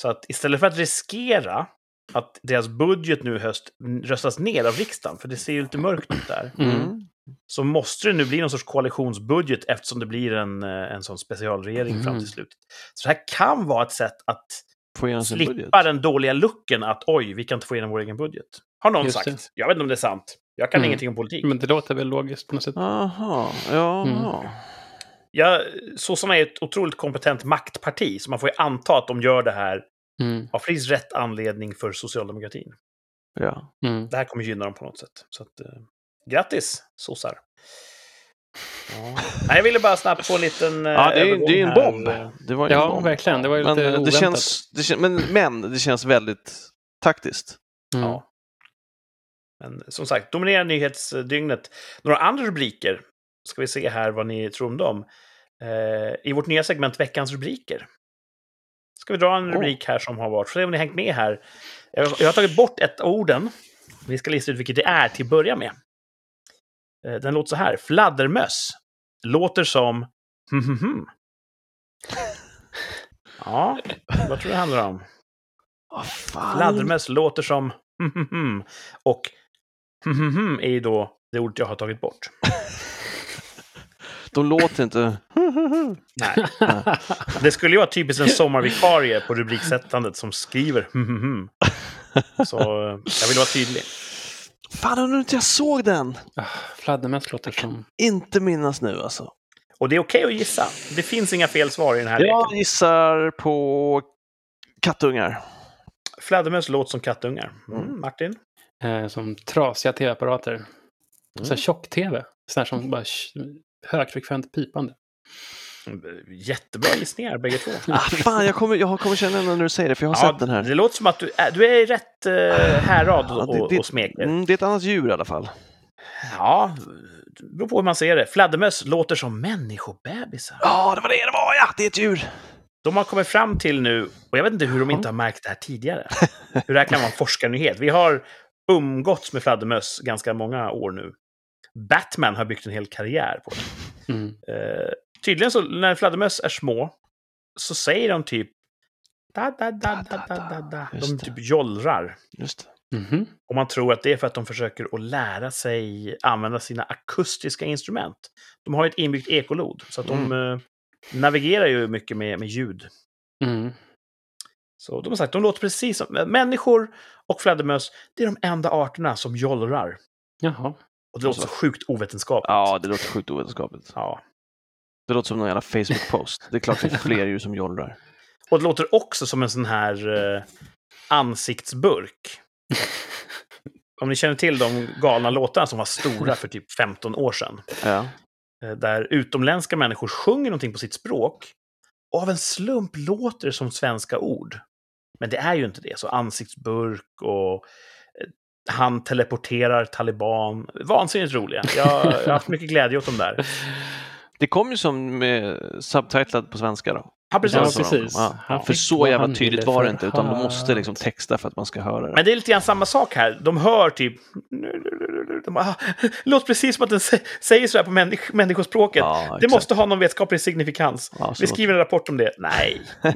Så att istället för att riskera att deras budget nu höst röstas ner av riksdagen, för det ser ju lite mörkt ut där, Mm. så måste det nu bli någon sorts koalitionsbudget eftersom det blir en, eh, en sån specialregering fram Mm. till slutet. Så det här kan vara ett sätt att Få igenom sin budget. slippa den dåliga looken att oj, vi kan inte få igenom vår egen budget. Har någon Just sagt. det. Jag vet inte om det är sant. Jag kan Mm. ingenting om politik. Men det låter väl logiskt på något sätt. Aha, ja. Mm. Jag, sossarna är ett otroligt kompetent maktparti, så man får ju anta att de gör det här Mm. av precis rätt anledning för socialdemokratin. ja. Mm. Det här kommer gynna dem på något sätt. Så att, eh, grattis, sossar! Ja. Nej, jag ville bara snabbt få en liten eh, Ja, det är, övergång det är en bomb. Det var ju en Ja, bomb. verkligen. Det var ju Men lite eh, det oväntat. känns, det känns, men, men det känns väldigt taktiskt. Mm. Ja. Men som sagt, dominerar nyhetsdygnet. Några andra rubriker ska vi se här vad ni tror om dem. Eh, I vårt nya segment Veckans rubriker. Ska vi dra en Oh. rubrik här som har varit, så se om ni hängt med här. Jag, jag har tagit bort ett av orden. Vi ska lista ut vilket det är till att börja med. Eh, den låter så här. Fladdermöss. Låter som... hm, hm, hm. Ja, vad tror du det handlar om? Fan? Fladdermöss låter som. Och är ju då det ordet jag har tagit bort. De låter inte... Nej. Det skulle ju vara typiskt en sommarvikarie på rubriksättandet som skriver hm, hm, hm. Så eh, jag vill vara tydlig. Fan, undrar inte jag såg den? Ah, Fladdermöss låter som... Inte minnas nu alltså. Och det är okej att gissa. Det finns inga fel svar i den här leken. Jag gissar på kattungar. Fladdermöss låter som kattungar. Mm, Mm. Martin? Eh, som trasiga tv-apparater. Så här tjock-tv. Sån här som bara högfrekvent pipande. Jättebra gissningar bägge två. Ah, fan, jag kommer, jag kommer känna den när du säger det, för jag har Ja, sett den här. Det låter som att du är, du är i rätt uh, härrad Ja, och, det- och smeker. Mm, det är ett annat djur i alla fall. Ja, det beror på hur man ser det. Fladdermöss låter som människobebisar. Ja, det var det det var, ja! Det är ett djur! De har kommit fram till nu, och jag vet inte hur de inte har märkt det här tidigare, hur det här kan vara en forskarnyhet. Vi har umgåtts med fladdermöss ganska många år nu. Batman har byggt en hel karriär på det. Mm. Eh, tydligen så, när fladdermöss är små, så säger de typ da, da, da, da, da, da, da. De typ jollrar. Just det. Mhm. Och man tror att det är för att de försöker att lära sig använda sina akustiska instrument. De har ju ett inbyggt ekolod, så att de eh, navigerar ju mycket med, med ljud. Mm. Så de har sagt, de låter precis som människor och fladdermöss. Det är de enda arterna som jollrar. Jaha. Och det låter så sjukt ovetenskapligt. Ja, det låter sjukt ovetenskapligt. ja. Det låter som någon jävla Facebook-post. Det är klart det är fler djur som jollrar. Och det låter också som en sån här eh, ansiktsburk. Om ni känner till de galna låtarna som var stora för typ 15 år sedan. Ja. eh, Där utomländska människor sjunger någonting på sitt språk. Och av en slump låter det som svenska ord. Men det är ju inte det. Så ansiktsburk och han teleporterar taliban. Vansinnigt roliga. Jag, jag har haft mycket glädje åt dem där. Det kom ju som eh, subtitlad på svenska då. Ja, precis. Ja, precis. Ja. För så jävla tydligt var det inte, utan de måste liksom texta för att man ska höra det. Men det är lite grann samma sak här. De hör typ... De bara, "Ah, låter precis som att den sä- säger så här på människ människospråket. Ja, det måste ha någon vetenskaplig signifikans. Vi skriver en rapport om det. Nej.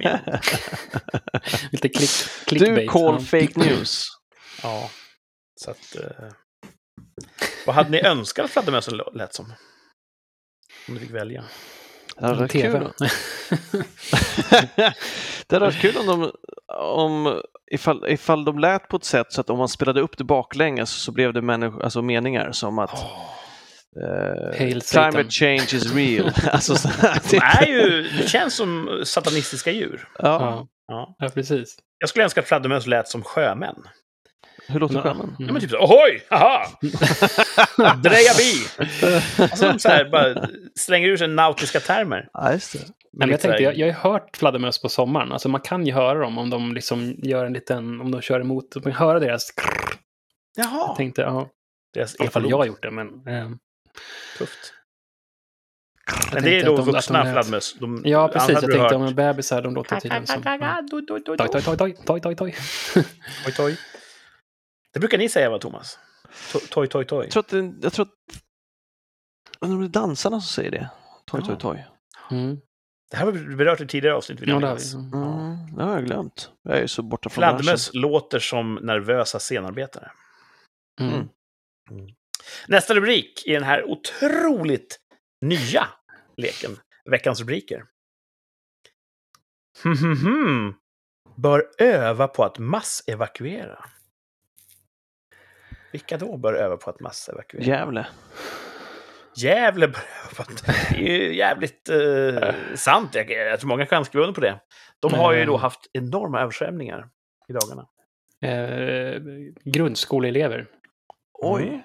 Lite klick, clickbait. Du call fake news. Ja. Så att... Eh, vad hade ni önskat att fladdermössen lät som? Om ni fick välja. Det hade varit kul. Det hade varit kul om de, om, ifall, ifall de lät på ett sätt så att om man spelade upp det baklänges så blev det människ, alltså meningar som att eh, Hail Satan. climate change is real. alltså, så, De är ju... Det känns som satanistiska djur. ja. Ja, Ja. ja, precis. Jag skulle önska att fladdermöss lät som sjömän. Hur låter Ja. sjömän? Ja, men typ så, ohoj, haha! Dreja bi! Alltså de så här, bara slänger ur sig nautiska termer. Ja, just det. Men jag, här- tänkte, jag, jag har hört fladdermöss på sommaren. Alltså man kan ju höra dem om de liksom gör en liten, om de kör emot. Man kan höra deras krrr. Jaha! Jag tänkte, ja, Deras i alla fall jag har gjort det, men... Eh, Tufft. jag Men det är då de- vuxna fladdermöss. De- Ja, precis. Jag tänkte hört- om bebisar, de låter tydligen som... Toj, toj, toj, toj, toj, toj, toj. Toj, toj. Det brukar ni säga va, Thomas? To- Toj, toj, toj. Jag tror att, det, jag tror att Undrar om det är dansarna som säger det? Toj, toj, toj. Mm. Det här har vi berört i tidigare avsnitt. Vill Ja, jag det har vi. Mm, det har jag glömt. Jag är ju så borta från. Fladdermöss låter som nervösa scenarbetare. Mm. Mm. Nästa rubrik i den här otroligt nya leken. Veckans rubriker. Hmm, hmm, hmm. Bör öva på att massevakuera. Vilka då bör öva på att massevakuera? Gävle. Gävle bör öva på att... Det är ju jävligt eh, sant. Jag, jag tror många kan skriva under på det. De har ju då Mm. haft enorma översvämningar i dagarna. Eh, grundskoleelever. Oj.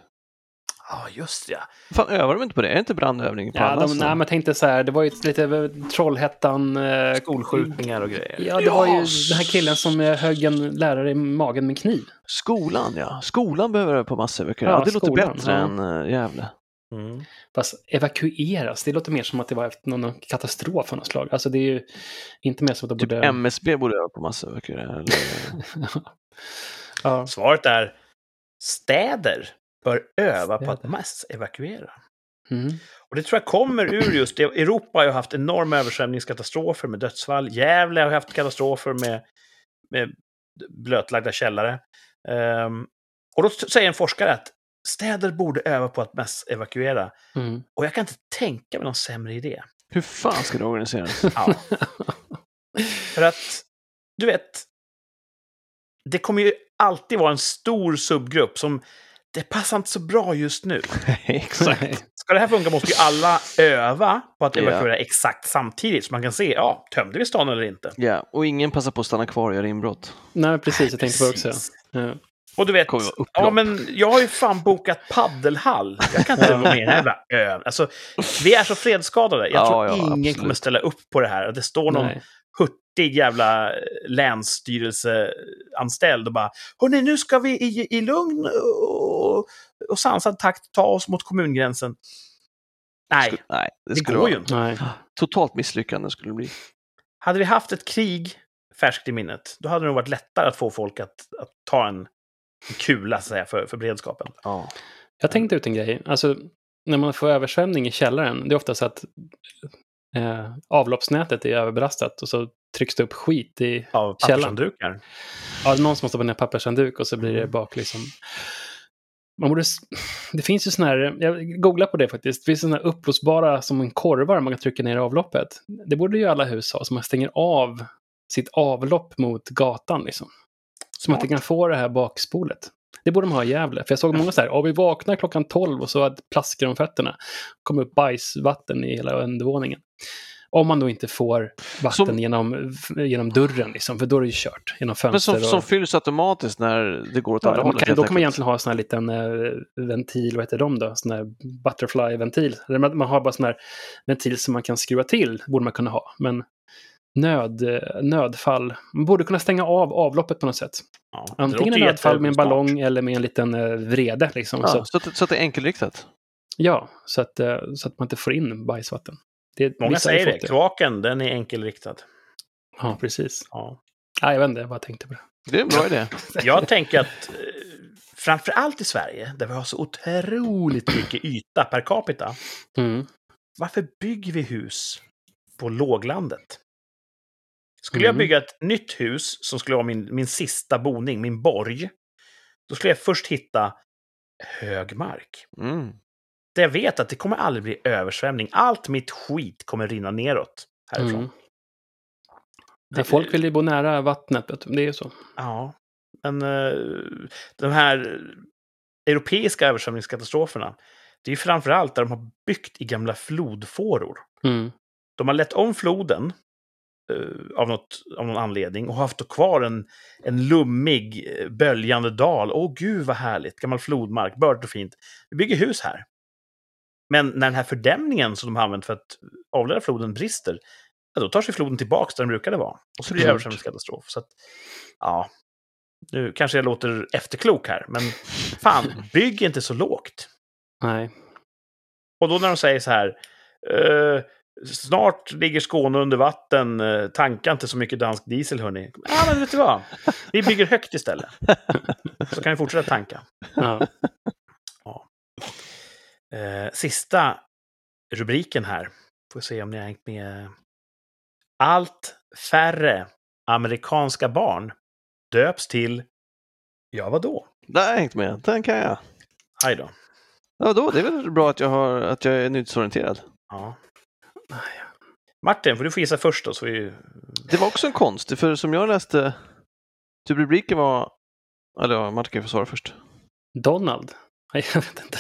Ja, just det. ja. Fan, övar de inte på det? Är det inte brandövning på Ja, alla? de, nej, men jag tänkte så här, det var ju lite Trollhättan... Eh, Skolskjutningar och grejer. Ja, det var ju den här killen som eh, högg en lärare i magen med kniv. Skolan, ja. Skolan behöver öva på massevakuering. Ja, Ja, det låter skolan, bättre ja. än uh, Gävle. Mm. Fast evakueras, det låter mer som att det var efter någon katastrof av något slag. Alltså det är ju inte mer som att de Typ borde... MSB borde öva på massevakuering. Eller... ja. Svaret är städer bör öva på att massevakuera. Mm. Och det tror jag kommer ur just det. Europa har ju haft enorma översvämningskatastrofer med dödsfall. Gävle har haft katastrofer med, med blötlagda källare. Ehm, och då säger en forskare att städer borde öva på att massevakuera. Mm. Och jag kan inte tänka mig någon sämre idé. Hur fan ska det organiseras? Ja. För att, du vet, det kommer ju alltid vara en stor subgrupp som det passar inte så bra just nu. Exakt. Ska det här funka måste ju alla öva på att evakuera exakt samtidigt så man kan se, ja, tömde vi stan eller inte? Ja, och ingen passar på att stanna kvar och göra inbrott. Nej, precis. Jag tänkte på det också. Precis. Ja. Och du vet, ja men jag har ju fan bokat paddelhall. Jag kan inte vara med i den här ön. Alltså, vi är så fredsskadade. Jag Ja, tror ja, ingen absolut. kommer ställa upp på det här. Det står någon Nej. hurtig jävla länsstyrelseanställd och bara Hörni, nu ska vi i, i lugn och, och sansad takt ta oss mot kommungränsen. Nej, Sku- Nej, det, det skulle går vara ju inte. Nej. Totalt misslyckande skulle det bli. Hade vi haft ett krig färskt i minnet, då hade det nog varit lättare att få folk att, att ta en, en kula så att säga, för, för beredskapen. Ja. Jag tänkte ut en grej. Alltså, när man får översvämning i källaren, det är ofta så att eh, avloppsnätet är överbelastat och så trycks det upp skit i... Av Källan. pappershanddukar. Ja, någon som måste på ner pappershandduk och så blir det Mm. bak liksom... Man borde... Det finns ju såna här... Jag googlar på det faktiskt. Det finns såna här uppblåsbara som en korvar man kan trycka ner i avloppet. Det borde ju alla hus ha, så man stänger av sitt avlopp mot gatan liksom. Så man inte kan få det här bakspolet. Det borde de ha i Gävle. För jag såg många så här, vi vaknar klockan 12 och så plaskar de fötterna. kommer upp bajsvatten i hela undervåningen. Om man då inte får vatten Som- genom, genom dörren, liksom, för då är det ju kört. Genom fönster. Men som, och... som fylls automatiskt när det går åt Ja, andra hållet. kan, då kan man egentligen ha en sån här liten eh, ventil, vad heter de då? Sån här butterfly-ventil. Man, man har bara sån här ventil som man kan skruva till, borde man kunna ha. Men nöd, eh, nödfall, man borde kunna stänga av avloppet på något sätt. Ja, Antingen en nödfall med en ballong eller med en liten eh, vrede. Liksom. Ja, Så, så, att, så att det är enkelriktat. ja, så att, eh, så att man inte får in bajsvatten. Det, Många säger det. Kloaken, den är enkelriktad. Ja, precis. Ja. Ja, jag vet inte, jag bara tänkte på det. Det är en bra idé. Jag tänker att eh, framför allt i Sverige, där vi har så otroligt mycket yta per capita, Mm. varför bygger vi hus på låglandet? Skulle jag Mm. bygga ett nytt hus som skulle vara min, min sista boning, min borg, då skulle jag först hitta hög mark. Mm. Där jag vet att det kommer aldrig bli översvämning. Allt mitt skit kommer rinna neråt härifrån. Mm. Ja, folk vill ju bo nära vattnet, det är ju så. Ja, men uh, de här europeiska översvämningskatastroferna, det är ju framför allt där de har byggt i gamla flodfåror. Mm. De har lett om floden eh, av, något, av någon anledning och har haft kvar en, en lummig, eh, böljande dal. Åh gud vad härligt, gammal flodmark, bördigt och fint. Vi bygger hus här. Men när den här fördämningen som de har använt för att avleda floden brister, ja, då tar sig floden tillbaka där den brukade vara. Och så blir det översvämningskatastrof. Så att, ja, nu kanske jag låter efterklok här, men fan, bygg inte så lågt. Nej. Och då när de säger så här, eh, snart ligger Skåne under vatten, eh, tanka inte så mycket dansk diesel hörni. Ja, men vet du vad? Vi bygger högt istället. Så kan vi fortsätta tanka. Ja. Eh, sista rubriken här. Får se om ni har hängt med. Allt färre amerikanska barn döps till, ja vadå? Där har jag hängt med, den kan jag. Aj då. Ja, då, det är väl bra att jag, har, att jag är nyhetsorienterad. Ja. Martin, får du få gissa först då. Så vi... Det var också en konst, för som jag läste, typ rubriken var, eller ja, Martin kan få svara först. Donald? Nej, jag vet inte.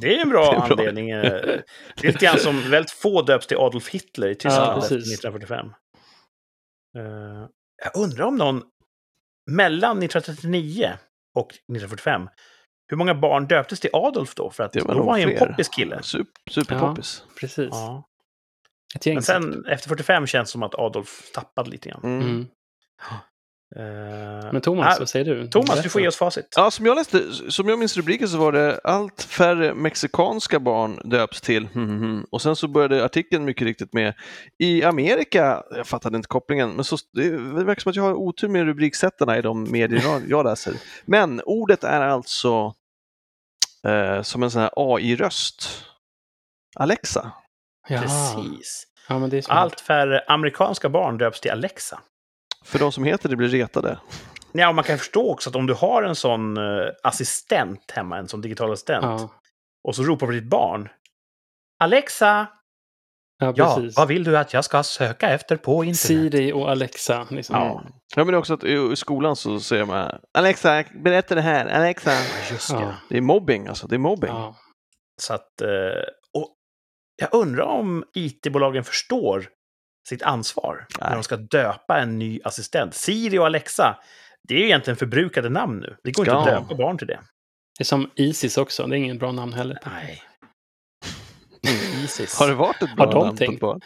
Det är en bra, Det är en bra. anledning. eh, Det är lite grann som väldigt få döps till Adolf Hitler i Tyskland Ja, efter precis. 1945. Eh, Jag undrar om någon mellan 1939 och 1945, hur många barn döptes till Adolf då? För att Det var då var han ju en poppis kille. Super, superpoppis. Precis. Ja. Ett gäng Men sen efter 45 känns det som att Adolf tappade lite grann. Mm. Eh, Men Thomas, ah, vad säger du? Thomas, Berätta. du får ge oss facit. Ja, som jag läste, som jag minns rubriken så var det allt färre mexikanska barn döps till och sen så började artikeln mycket riktigt med i Amerika, jag fattade inte kopplingen, men så, det verkar som att jag har otur med rubriksättarna i de medier jag- jag läser. Men ordet är alltså eh, som en sån här AI-röst. Alexa. Jaha. Precis. Ja, men det är smart. Allt färre amerikanska barn döps till Alexa. För de som heter det blir retade. Ja, och man kan förstå också att om du har en sån eh, assistent hemma, en sån digital assistent, Ja, och så ropar på ditt barn. Alexa! ja Ja, vad vill du att jag ska söka efter på internet? Siri och Alexa. Liksom. Ja. Ja, men det är också att i skolan så säger man Alexa, berätta det här. Alexa. Just det. Ja. Det är mobbing alltså, det är mobbing. Ja. Så att, eh, och jag undrar om IT-bolagen förstår sitt ansvar när Nej. de ska döpa en ny assistent. Siri och Alexa, det är ju egentligen förbrukade namn nu. Det går inte att döpa barn till det. Det är som Isis också. Det är ingen bra namn heller. Nej. Isis. Har det varit ett bra Har de namn på tänkt? barn?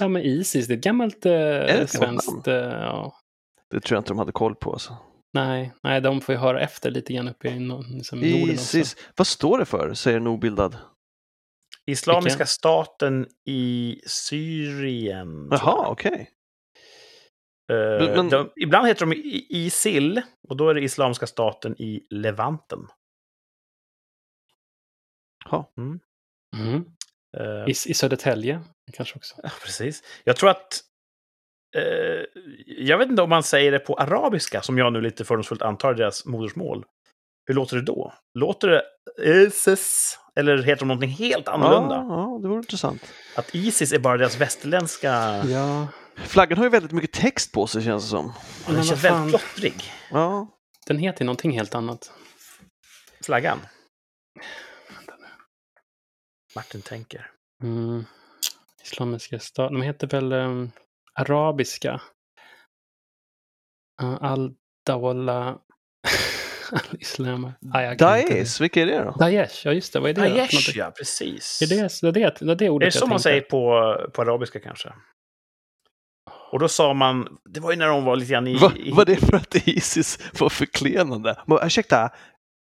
Ja, men Isis, det är ett gammalt eh, ett gammalt svenskt... Eh, ja. Det tror jag inte de hade koll på. Alltså. Nej, nej, de får ju höra efter lite grann uppe i liksom Norden också. Isis. Vad står det för, säger en obildad? Islamiska Vilken? staten i Syrien. Jaha, okej. Eh, Men- men- de, ibland heter de ISIL, och då är det Islamiska staten i Levanten. Ja. Mm. Eh, I, I Södertälje kanske också. Ja, precis. Jag tror att... Eh, jag vet inte om man säger det på arabiska, som jag nu lite fördomsfullt antar är deras modersmål. Hur låter det då? Låter det ISIS? Eller heter de någonting helt annorlunda? Ja, ja, det vore intressant. Att Isis är bara deras västerländska... Ja, Flaggan har ju väldigt mycket text på sig känns det som. Den Men känns väldigt plottrig. Ja, den heter ju någonting helt annat. Flaggan. Martin tänker. Mm. Islamiska staten. De heter väl um, arabiska. Uh, Al-Dawla Al-Islam. Ah, Daesh, vilka är det då? Daesh, ja just det. Vad är det? Daesh, ja, precis. Är det, det, det, det, är det ordet Är det så man säger på, på arabiska kanske? Och då sa man, det var ju när de var lite grann i... Vad i var det för att Isis var förklenande? Men, ursäkta,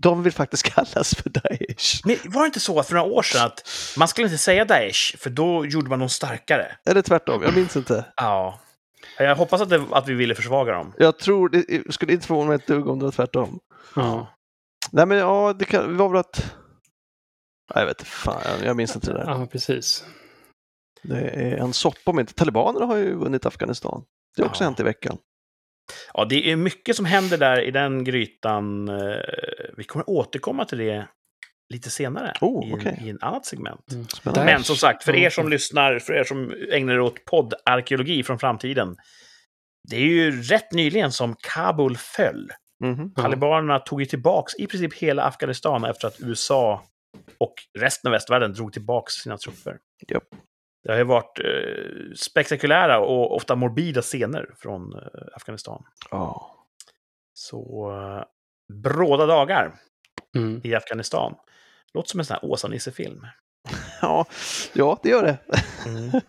de vill faktiskt kallas för Daesh. Men var det inte så att för några år sedan att man skulle inte säga Daesh, för då gjorde man dem starkare? Eller tvärtom, jag minns inte. Ja. Jag hoppas att, det, att vi ville försvaga dem. Jag tror, det skulle inte förvåna mig ett dugg om det var tvärtom. Ja. Nej men ja, det, kan, det var väl att... Nej, jag vet inte, fan, jag, minns inte det där. ja, precis. Det är en soppa om inte. Talibanerna har ju vunnit Afghanistan. Det har också Ja. hänt i veckan. Ja, det är mycket som händer där i den grytan. Eh, Vi kommer återkomma till det lite senare Oh, i, en, okej. i en annat segment. Mm. Men som sagt, för er Mm. som lyssnar, för er som ägnar er åt poddarkeologi från framtiden. Det är ju rätt nyligen som Kabul föll. Ja. Talibanerna tog ju tillbaks i princip hela Afghanistan efter att USA och resten av västvärlden drog tillbaks sina trupper. Japp. Det har ju varit eh, spektakulära och ofta morbida scener från eh, Afghanistan. Ja. Så eh, bråda dagar Mm. i Afghanistan. Låter som en sån här Åsa-Nisse-film. Ja, ja, det gör det.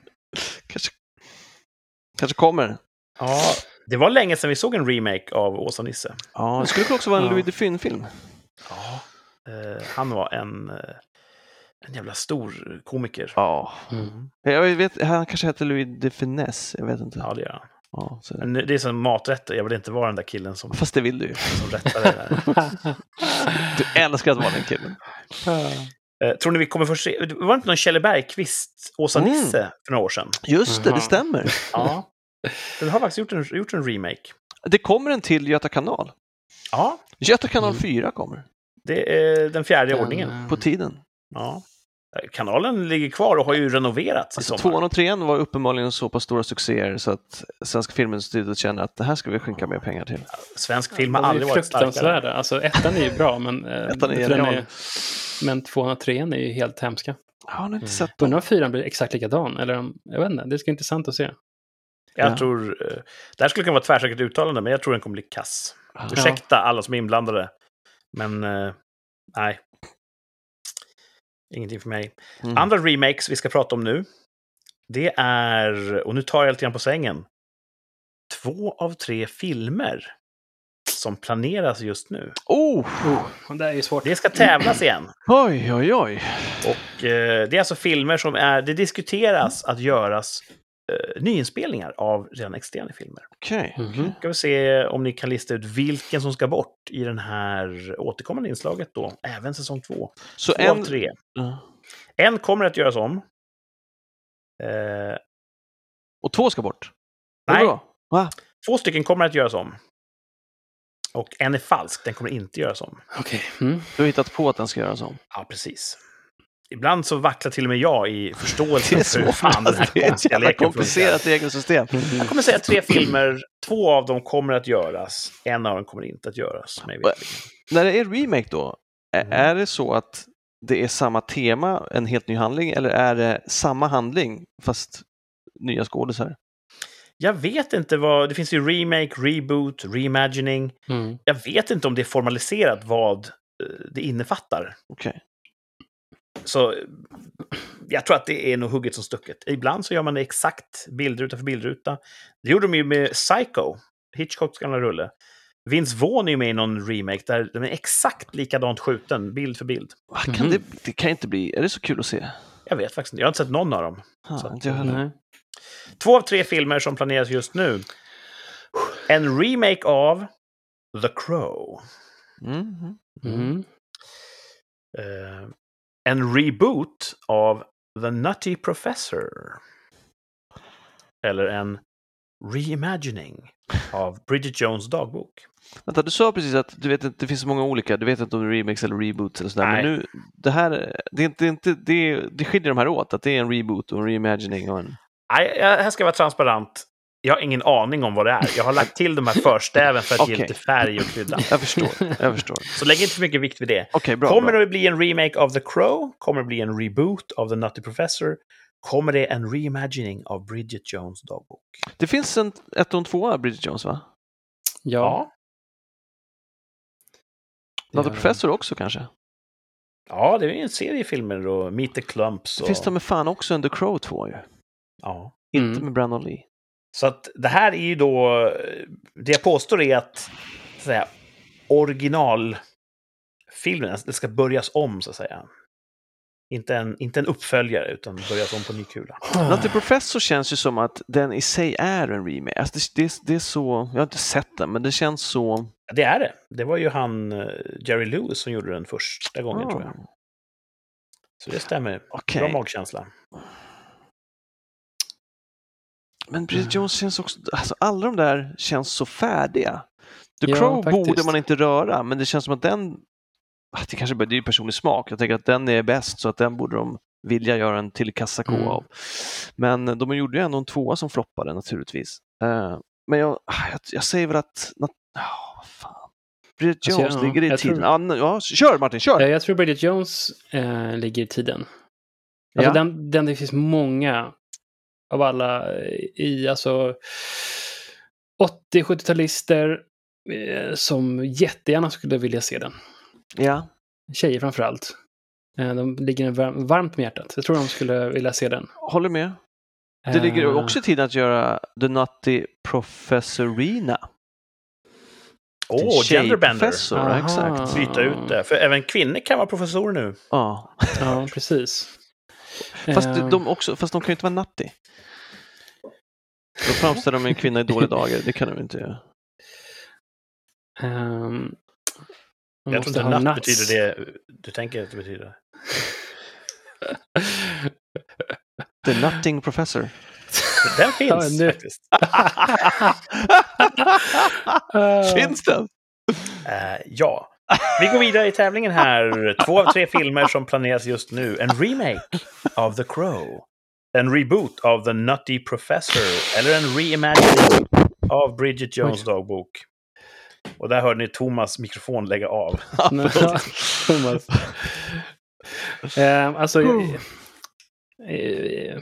kanske, kanske kommer. Ja, det var länge sedan vi såg en remake av Åsa-Nisse. Ja, det skulle också vara en Ja. Louis Define-film. Ja. Eh, han var en, eh, en jävla stor komiker. Ja. Mm. Jag vet, han kanske heter Louis de Finesse, jag vet inte. Ja, det gör han. Ja, så är det. Men det är som maträtter. Jag vill inte vara den där killen som, Fast det vill du ju. som rättar det där. Du älskar att vara den killen. Eh, tror ni vi kommer få se... Det var inte någon Kjelle Bergqvist, Åsa Mm. Nisse, för några år sedan? Just det, Jaha. det stämmer. Ja. Den har faktiskt gjort en, gjort en remake. Det kommer en till Göta kanal. Ja, Göta kanal Mm. 4 kommer det är den fjärde i Den, ordningen. eh, på tiden. Ja. Kanalen ligger kvar och har ju renoverats i Alltså, sommar. tvåan och trean var uppenbarligen så pass stora succéer så att Svenska Filminstitutet känner att det här ska vi skänka mer pengar till. Svensk film har är aldrig varit starkare. Alltså ettan är ju bra, men, eh, Ettan är den är, men tvåan och trean är ju helt hemska. Jag har inte Mm. sett dem. Undrar om fyran blir exakt likadan, eller om, jag vet inte, det ska bli intressant att se. Jag Ja. tror... eh, Det här skulle kunna vara ett tvärsäkert uttalande, men jag tror den kommer bli kass. Ja. Ursäkta alla som är inblandade. Men eh, nej. Ingenting för mig. Mm. Andra remakes vi ska prata om nu. Det är, och nu tar jag lite grann på sängen, två av tre filmer som planeras just nu. Oh! Och det är ju svårt. Det ska tävlas igen. Oj, oj, oj. Och eh, det är alltså filmer som är, det diskuteras att göras eh, nyinspelningar av redan existerande filmer. Okej. Mhm. Ska vi se om ni kan lista ut vilken som ska bort i den här återkommande inslaget då, även säsong två. Så Två en... av tre. Ja. En kommer att göras om. Eh, Och två ska bort? Nej. två stycken kommer att göras om. Och en är falsk, den kommer inte göras om. Okej. Mm. Du har hittat på att den ska göras om. Ja, precis. Ibland så vacklar till och med jag i Det förståelsen är för hur fan den här konstiga leken funkar. komplicerat regelsystem. Jag kommer säga tre filmer, två av dem kommer att göras, en av dem kommer inte att göras. När det är remake då, Mm. är det så att det är samma tema, en helt ny handling, eller är det samma handling fast nya skådisar? Jag vet inte vad, det finns ju remake, reboot, reimagining. Mm. Jag vet inte om det är formaliserat vad eh, det innefattar. Okej. Så jag tror att det är nog hugget som stucket. Ibland så gör man det exakt bildruta för bildruta. Det gjorde de ju med Psycho, Hitchcocks gamla rulle. Vince Vaughn är ju med i någon remake där den är exakt likadant skjuten, bild för bild. Va, Kan Mhm. det, det kan inte bli, är det så kul att se? Jag vet faktiskt inte, jag har inte sett någon av dem. Ha, Så- inte jag heller. Nej. Två av tre filmer som planeras just nu. En remake av The Crow. Mhm. Mm. Eh, en reboot av The Nutty Professor. Eller en reimagining av Bridget Jones dagbok. Vänta, du sa precis att du vet att det finns så många olika, du vet inte om det är remix eller reboot eller sådär, men Nej. nu, det här, det är inte, inte det, det skiljer de här åt, att det är en reboot och en reimagining och en... Nej, jag, här ska jag vara transparent. Jag har ingen aning om vad det är. Jag har lagt till de här förstäven för att ge Okej. lite färg och krydda. Jag förstår, jag förstår. Så lägg inte för mycket vikt vid det. Okej, bra. Kommer bra. det att bli en remake av The Crow? Kommer det bli en reboot av The Nutty Professor? Kommer det en reimagining av Bridget Jones dagbok? Det finns en ett och en tvåa Bridget Jones va? Ja. Nutty Ja. Professor också kanske? Ja, det är ju en serie filmer och Meet the Clumps. Det Och... finns det med fan också en The Crow 2 ju. Ja. Inte Mm. med Brandon Lee. Så att det här är ju då... Det jag påstår är att, så att säga, originalfilmen, det ska börjas om så att säga. Inte en, inte en uppföljare, utan börjas om på ny kula. Nutty Professor känns ju som att den i sig är en remake. Alltså det, det, det är så, jag har inte sett den, men det känns så... Det är det. Det var ju han, eh, Jerry Lewis, som gjorde den första gången, Ah, tror jag. Så det stämmer. Okej. Bra magkänsla. Men Bridget Jones känns också, alltså alla de där känns så färdiga. The Ja, Crow faktiskt. borde man inte röra, men det känns som att den, ah, det kanske det är ju personlig smak, jag tänker att den är bäst så att den borde de vilja göra en till kassako Mm. av. Men de gjorde ju ändå en tvåa som floppade naturligtvis. Eh, men jag, ah, jag, jag säger väl att, ah, vad fan. Bridget Alltså, Jones ja, ligger i tiden. tror- n- ja, kör Martin, kör! Eh, Jag tror Bridget Jones eh, ligger i tiden. Alltså Ja. den, den, det finns många av alla eh, i alltså 80-70-talister eh, som jättegärna skulle vilja se den. Ja. Tjejer framför allt. Eh, de ligger varmt med hjärtat. Jag tror de skulle vilja se den. Håller med. Det ligger Eh, också i tiden att göra The Nutty Professorina. Åh, Till genderbender. Aha. exakt. Byta ut det. För även kvinnor kan vara professorer nu. Ja. Ja, precis. Fast, ehm. de också, fast de kan ju inte vara natti. Då framställer de en kvinna i dåliga dagar, det kan de inte göra. Um, jag tror inte natt nuts. betyder det du tänker att det betyder. The Nutting Professor. Den finns ja, faktiskt. Ehm. finns den? Uh, ja. Vi går vidare i tävlingen här. Två av tre filmer som planeras just nu. En remake av The Crow. En reboot av The Nutty Professor. Eller en reimagining av Bridget Jones dagbok. Och där hörde ni Thomas mikrofon lägga av. Thomas. Eh, alltså... eh, eh,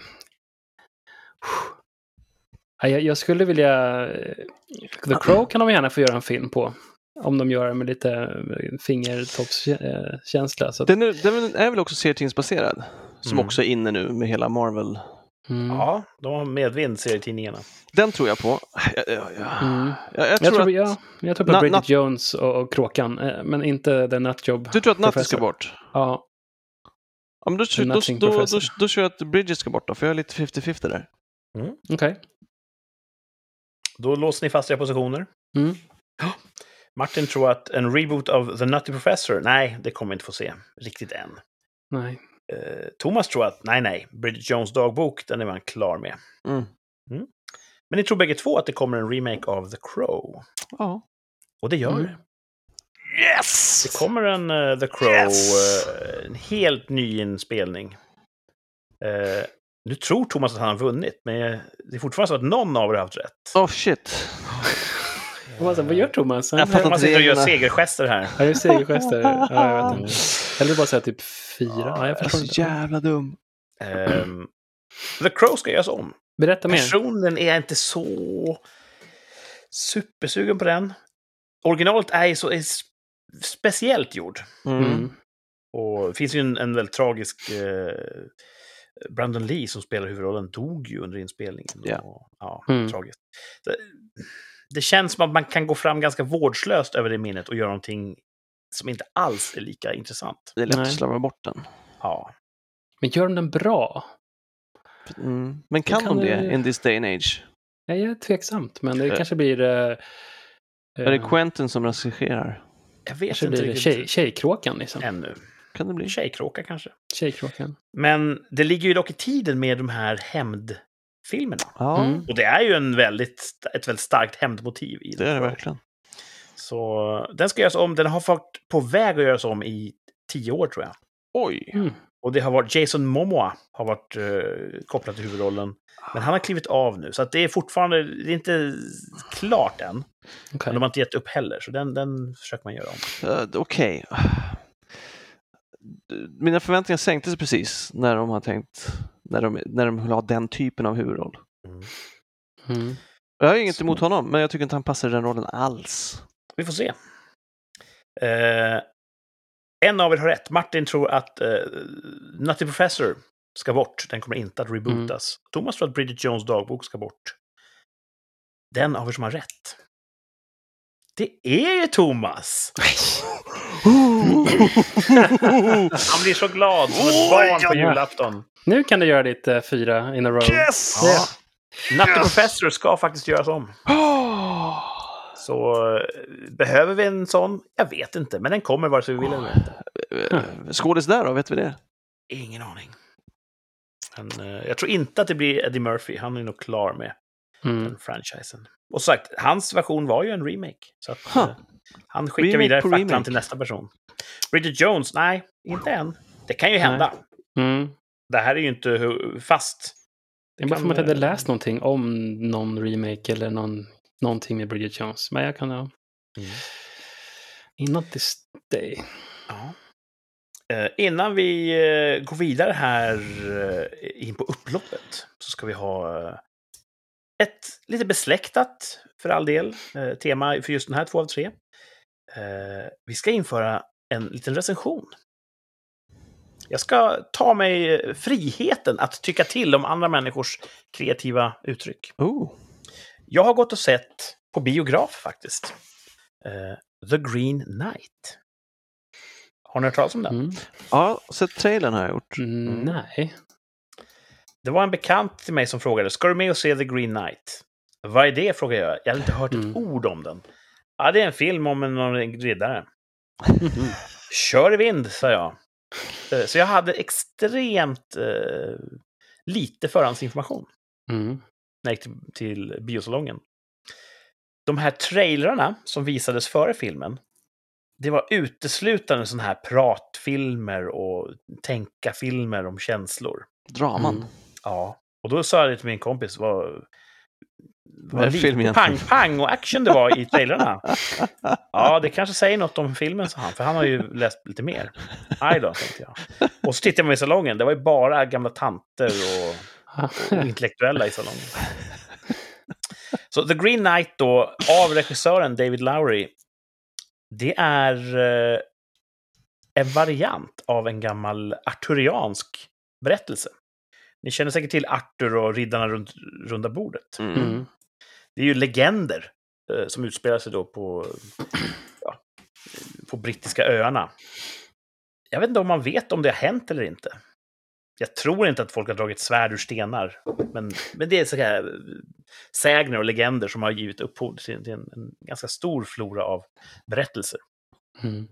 jag, jag skulle vilja... The Crow kan de gärna få göra en film på. Om de gör det med lite eh, fingertoppskänsla. Så att, Den är, den är väl också serietidningsbaserad? Som Mm. också är inne nu med hela Marvel. mm. Ja, de har medvind, serietidningarna. Den tror jag på. Jag, jag, jag, Mm. jag, jag Jag, tror tror, att, ja, jag tror på Bridget Nut- Jones och, och Kråkan, eh, men inte The Nutjob. Du tror att Nutter ska bort? Ja, Ja, men då, då, då, då, då, då kör jag att Bridget ska bort då, för jag är lite 50-50 där. okej. Då låser ni fast era positioner. Mm. Martin tror att en reboot av The Nutty Professor, nej, det kommer vi inte få se riktigt än. Nej. Eh, Thomas tror att, nej, nej, Bridget Jones dagbok, den är man klar med. Mm. Men ni tror bägge två att det kommer en remake av The Crow. Ja. Och det gör Mm. det. Yes! Det kommer en eh, The Crow, Yes! eh, en helt ny inspelning. Eh, nu tror Thomas att han har vunnit, men det är fortfarande så att någon av er har haft rätt. Oh shit. Vad, vad gör Thomas? Jag fattar Thomas sitter och gör segergester här. Det är segergester. Ja, jag vet inte. Eller bara säga typ fyra. Ja, jag är så inte. jävla dum. Ehm, The Crow ska göras om. Berätta mer. Personen är inte så supersugen på den. Originalet är ju så är speciellt gjord. Mm. Mm. Och det finns ju en, en väldigt tragisk... Eh, Brandon Lee som spelar huvudrollen dog ju under inspelningen. Ja. Och, ja, Mm. tragiskt. Det, det känns som att man kan gå fram ganska vårdslöst över det minnet och göra någonting som inte alls är lika intressant. Det är lätt Nej. att slarva bort den. Ja. Men gör de den bra? Mm. Men kan, kan de det det- in this day and age? Ja, jag är tveksamt, men det Eh. kanske blir... Uh, Är det Quentin som regisserar? Jag vet kanske inte blir riktigt tjej, tjejkråkan liksom. ännu. Kan det bli? Tjejkråka kanske. Tjejkråkan. Men det ligger ju dock i tiden med de här hämndfilmerna. Ja, Mm. Och det är ju en väldigt, ett väldigt starkt hämndmotiv i det är det verkligen. Så den ska göras om. Den har varit på väg att göras om i tio år tror jag. Oj! Mm. Och det har varit Jason Momoa har varit eh, kopplad till huvudrollen. Men han har klivit av nu, så att det är fortfarande det är inte klart än. Okej. Men de har inte gett upp heller, så den, den försöker man göra om. Uh, Okej. Mina förväntningar sänktes precis när de har tänkt, när de, när de vill ha den typen av huvudroll. Mm. Jag har inget emot honom, men jag tycker inte han passar i den rollen alls. Vi får se. Eh, en av er har rätt. Martin tror att eh, Nutty Professor ska bort. Den kommer inte att rebootas. Thomas tror att Bridget Jones dagbok ska bort. Den av er som har rätt. Det är ju Thomas! Han blir så glad som ett barn på julafton. Nu kan du göra ditt uh, fyra in a row. Yes! Ja. Nutty Professor ska faktiskt göras om. Så eh, behöver vi en sån? Jag vet inte, men den kommer vare sig vi vill eller inte. Eh, Skådis där då, vet vi det? Ingen aning. Men, eh, jag tror inte att det blir Eddie Murphy. Han är nog klar med Mm. den franchisen. Och som sagt, hans version var ju en remake. Så att, Huh. eh, han skickar Remake vidare facklan till nästa person. Bridget Jones, nej, inte än. Det kan ju hända. Mm. Det här är ju inte fast. Det Jag bara för att jag eh, hade läst någonting om någon remake eller någon, någonting med Bridget Jones. Men jag kan ha... Mm. Not this day. Ja. Eh, innan vi eh, går vidare här eh, in på upploppet så ska vi ha eh, ett lite besläktat, för all del, eh, tema för just den här två av tre. Eh, vi ska införa en liten recension. Jag ska ta mig eh, friheten att tycka till om andra människors kreativa uttryck. Oh. Jag har gått och sett på biograf faktiskt. eh, The Green Knight. Har ni hört talas om den? Mm. Ja, sett trailern har jag gjort. Mm. Nej. Det var en bekant till mig som frågade, ska du med och se The Green Knight? Vad är det? frågade jag. Jag hade inte hört ett Mm. ord om den. Ja, det är en film om en någon riddare. Mhm. Kör i vind, sa jag. Eh, Så jag hade extremt eh, lite förhandsinformation Mm. när jag gick till, till biosalongen. De här trailrarna som visades före filmen, det var uteslutande sådana här pratfilmer och tänka-filmer om känslor. Draman. Mm. Ja, och då sa jag det till min kompis, vad, Vad är vad film lite egentligen? pang-pang och action det var i trailrarna. Ja, det kanske säger något om filmen, sa han, för han har ju läst lite mer. Aj då, tänkte jag. Och så tittade jag mig i salongen, det var ju bara gamla tanter och och intellektuella i salongen. Så The Green Knight då, av regissören David Lowry, det är eh, en variant av en gammal arturiansk berättelse. Ni känner säkert till Arthur och riddarna runt runda bordet. Mm. Mm. Det är ju legender eh, som utspelar sig då på, ja, på brittiska öarna. Jag vet inte om man vet om det har hänt eller inte. Jag tror inte att folk har dragit svärd ur stenar. Men, men det är så här eh, sägner och legender som har givit upphov till, till en, en ganska stor flora av berättelser. Mm.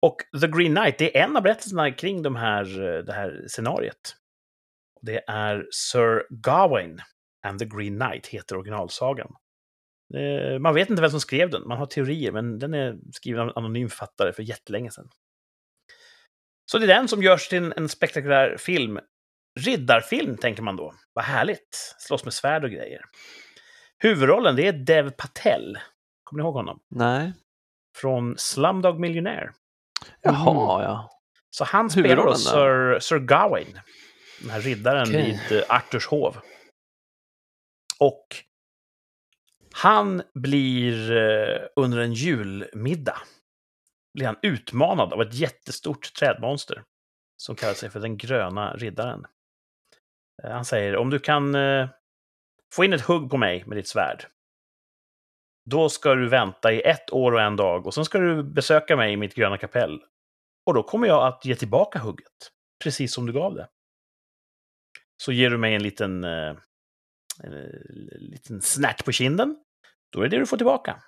Och The Green Knight, det är en av berättelserna kring de här, eh, det här scenariet. Det är Sir Gawain and the Green Knight, heter originalsagan. Eh, Man vet inte vem som skrev den, man har teorier, men den är skriven av en anonym författare för jättelänge sedan. Så det är den som görs till en, spektakulär film. Riddarfilm, tänker man då. Vad härligt! Slåss med svärd och grejer. Huvudrollen, det är Dev Patel. Kommer ni ihåg honom? Nej. Från Slumdog Millionaire. Jaha, ja. Så han spelar Sir, Sir Gawain, den här riddaren Okej. vid eh, Arthurs hov. Och han blir eh, under en julmiddag blir han utmanad av ett jättestort trädmonster som kallar sig för den gröna riddaren. Eh, Han säger om du kan få in ett hugg på mig med ditt svärd, då ska du vänta i ett år och en dag och sen ska du besöka mig i mitt gröna kapell. Och då kommer jag att ge tillbaka hugget, precis som du gav det. Så ger du mig en liten, eh, en liten snärt på kinden, då är det det du får tillbaka.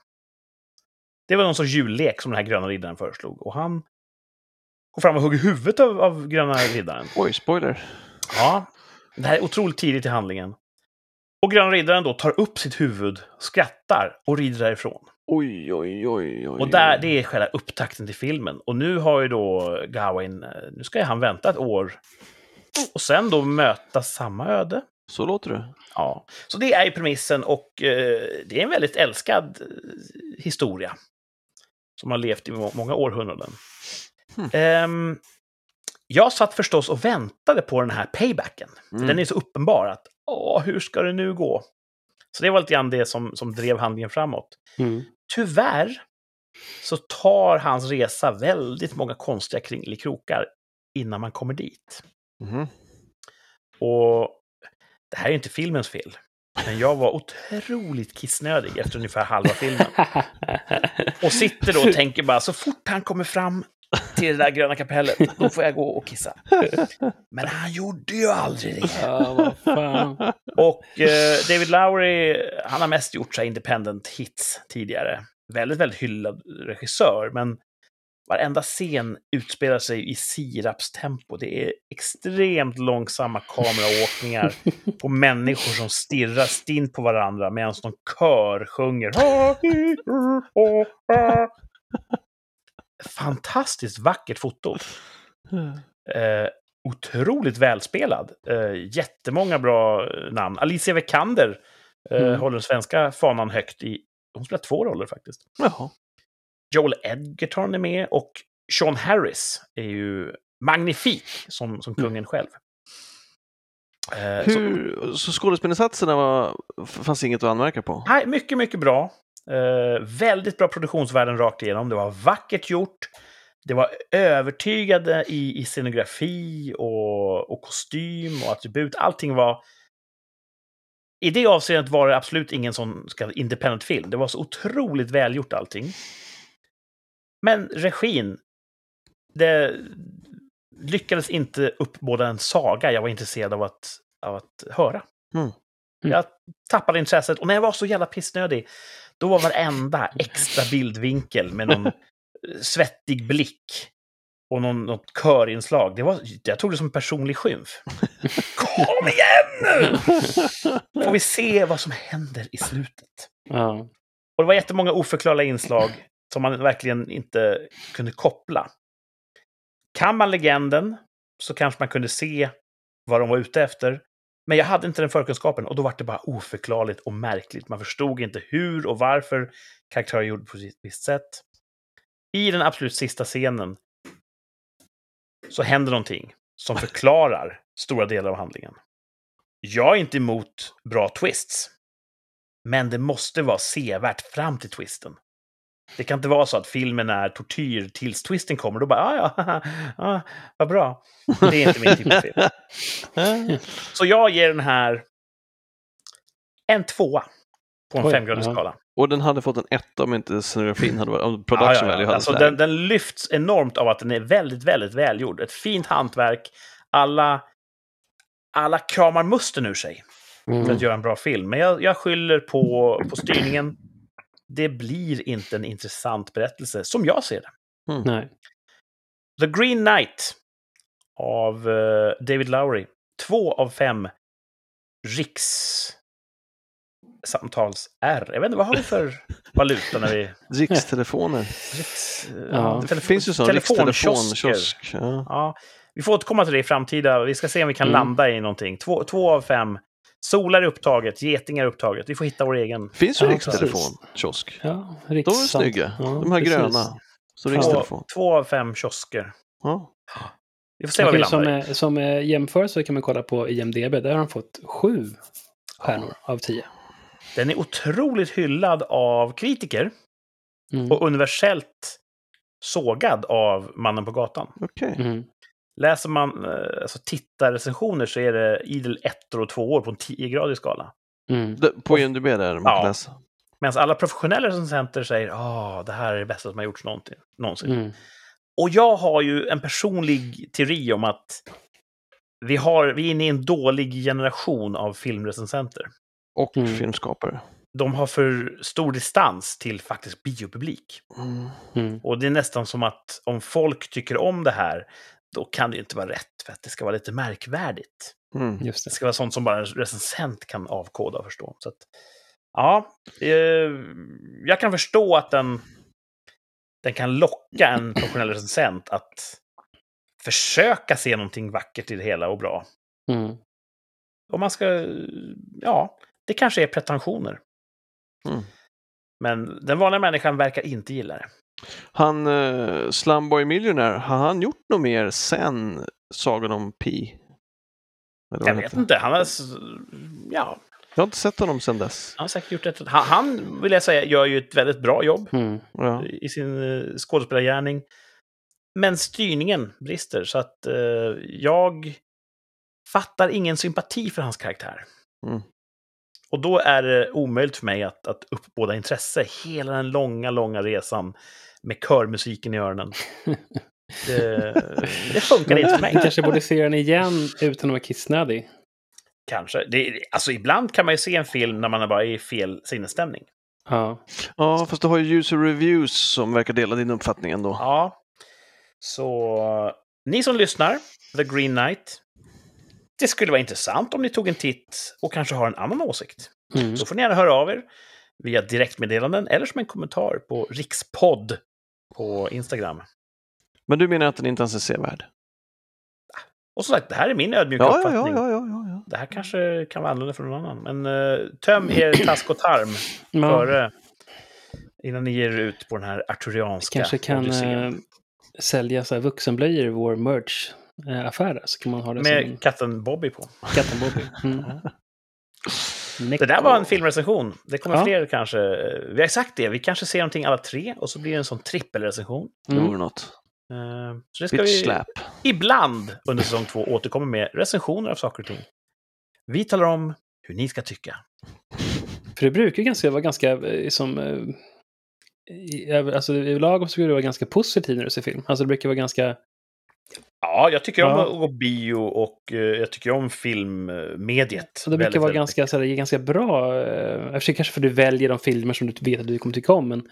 Det var någon sorts jullek som den här gröna riddaren föreslog. Och han går fram och hugger huvudet av, av gröna riddaren. Oj, spoiler. Ja, det här är otroligt tidigt i handlingen. Och gröna riddaren då tar upp sitt huvud, skrattar och rider därifrån. Oj, oj, oj, oj. Och där, det är själva upptakten till filmen. Och nu har ju då Gawain, eh, nu ska han vänta ett år. Och sen då möta samma öde. Så låter det. Ja, så det är ju premissen och eh, det är en väldigt älskad eh, historia. Som har levt i må- många århundraden. Hmm. Ehm, jag satt förstås och väntade på den här paybacken. Mm. Den är så uppenbar att, åh, hur ska det nu gå? Så det var lite grann det som, som drev handlingen framåt. Mm. Tyvärr så tar hans resa väldigt många konstiga kringelikrokar innan man kommer dit. Mhm. Och det här är inte filmens fel. Men jag var otroligt kissnödig efter ungefär halva filmen. Och sitter då och tänker bara, så fort han kommer fram till det där gröna kapellet, då får jag gå och kissa. Men han gjorde ju aldrig det. ja. Och eh, David Lowry, han har mest gjort så independent hits tidigare. Väldigt, väldigt hyllad regissör, men varenda scen utspelar sig i sirapstempo. Det är extremt långsamma kameraåkningar på människor som stirrar stint på varandra medan någon kör sjunger. Fantastiskt vackert foto. Eh, otroligt välspelad. Eh, jättemånga bra eh, namn. Alicia Vikander eh, Mm. håller den svenska fanan högt i... Hon spelar två roller faktiskt. Jaha. Joel Edgerton är med och Sean Harris är ju magnifik som, som kungen själv. Eh, så, Hur, så skådespelarinsatserna var, fanns inget att anmärka på? nej, mycket, mycket bra. Eh, väldigt bra produktionsvärden rakt igenom. Det var vackert gjort. Det var övertygande i, i scenografi och, och kostym och attribut. Allting var... I det avseendet var det absolut ingen sån så independent film. Det var så otroligt välgjort allting. Men regin, det lyckades inte uppbåda en saga jag var intresserad av att, av att höra. Mm. Jag tappade intresset och när jag var så jävla pissnödig, då var varenda extra bildvinkel med någon svettig blick och någon, något körinslag. Det var, jag tog det som en personlig skymf. Kom igen nu! Får vi se vad som händer i slutet. Ja. Och det var jättemånga oförklarliga inslag som man verkligen inte kunde koppla. Kan man legenden så kanske man kunde se vad de var ute efter. Men jag hade inte den förkunskapen och då var det bara oförklarligt och märkligt. Man förstod inte hur och varför karaktärer gjorde på ett visst sätt. I den absolut sista scenen så händer någonting som förklarar stora delar av handlingen. Jag är inte emot bra twists. Men det måste vara sevärt fram till twisten. Det kan inte vara så att filmen är tortyr tills twisten kommer. Då bara, ah, ja, ah, vad bra. Det är inte min typ av film. Så jag ger den här en tvåa på en femgradig ja. skala. Och den hade fått en etta om inte scenografin hade varit, om production Ja, ja, ja. value hade Alltså, den, den lyfts enormt av att den är väldigt, väldigt välgjord. Ett fint hantverk. Alla, alla kramar musten ur sig för Mm. att göra en bra film. Men jag, jag skyller på, på styrningen. Det blir inte en intressant berättelse, som jag ser det. Nej. The Green Knight av eh, David Lowry. Två av fem riks samtals R. Jag vet inte, vad har vi för valuta när vi... Rikstelefoner. Riks, eh, Ja, Det telefon- finns ju sån rikstelefonkiosk. Ja. Ja, vi får återkomma till det i framtida. Vi ska se om vi kan Mm. landa i någonting. Två, två av fem. Solar är upptaget, getingar är upptaget. Vi får hitta vår egen. Finns ju Ja, rikstelefonkiosk. Ja, De är snygga. Ja, De här precis. gröna. Så Två, rikstelefon. två av fem kiosker. Ja. Vi får se Man vad vi som, landar i. som eh, jämförelse kan man kolla på IMDB. Där har de fått sju stjärnor av tio. Den är otroligt hyllad av kritiker Mm. och universellt sågad av mannen på gatan. Okej. Mm. Läser man eh, alltså, tittarrecensioner så är det idel ettor och tvåor på en 10-gradig skala. Mm. På IMDB där man kan Ja. läsa. Medan alla professionella recensenter säger att det här är det bästa som har gjorts någonsin. Mm. Och jag har ju en personlig teori om att vi, har, vi är inne i en dålig generation av filmrecensenter. Och Mm. filmskapare. De har för stor distans till faktisk biopublik. Mm. Och det är nästan som att om folk tycker om det här, då kan det ju inte vara rätt för att det ska vara lite märkvärdigt. Mm. Just Det det. ska vara sånt som bara en recensent kan avkoda och förstå. Så att, ja, eh, jag kan förstå att den, den kan locka en professionell recensent att försöka se någonting vackert i det hela och bra. Mm. Om man ska, ja, det kanske är pretensioner. Mm. Men den vanliga människan verkar inte gilla det. Han, uh, Slumboy Millionaire, har han gjort något mer sen Sagan om Pi? Eller Jag vet heter? inte, han har, ja, Jag har inte sett honom sen dess. han har säkert gjort ett... Han, han, vill jag säga, gör ju ett väldigt bra jobb Mm. Ja. i sin eh, skådespelargärning. Men styrningen brister, så att eh, jag fattar ingen sympati för hans karaktär. Mm. Och då är det omöjligt för mig att, att uppbåda intresse hela den långa, långa resan med körmusiken i öronen. Det, det funkar inte för mig. Kanske borde se den igen utan att vara kissnödig. Kanske. Det, alltså ibland kan man ju se en film när man är bara i fel sinnesstämning. Ja. ja, fast du har ju user reviews som verkar dela din uppfattning ändå. Ja. Så ni som lyssnar, The Green Knight. Det skulle vara intressant om ni tog en titt och kanske har en annan åsikt. Mm. Så får ni gärna höra av er via direktmeddelanden eller som en kommentar på Rikspodd på Instagram. Men du menar att den inte ens är sevärd? Och som sagt, det här är min ödmjuka Ja, ja, uppfattning. ja, ja, ja, ja. Det här kanske kan vara annorlunda från någon annan. Men uh, töm er task och tarm före innan ni ger er ut på den här arturianska kanske kan eh, sälja så här vuxenblöjor i vår merch-affär. Så kan man ha det Med som katten Bobby på. katten Bobby. Mm. Det där var en filmrecension. Det kommer Ja. fler kanske. Vi har sagt det, vi kanske ser någonting alla tre och så blir det en sån trippelrecension. Det Mm. vore något. Eh, Så det ska Bitch vi slap. ibland under säsong två återkomma med recensioner av saker och ting. Vi talar om hur ni ska tycka. För det brukar ganska vara ganska eh, som... eh, i- Alltså överlag så brukar det vara ganska positivt när du ser film. Alltså det brukar vara ganska Ja, jag tycker om Ja. att gå bio och eh, jag tycker om filmmediet. Så det brukar vara ganska, så här, ganska bra, eh, för sig kanske för du väljer de filmer som du vet att du kommer tycka om, men...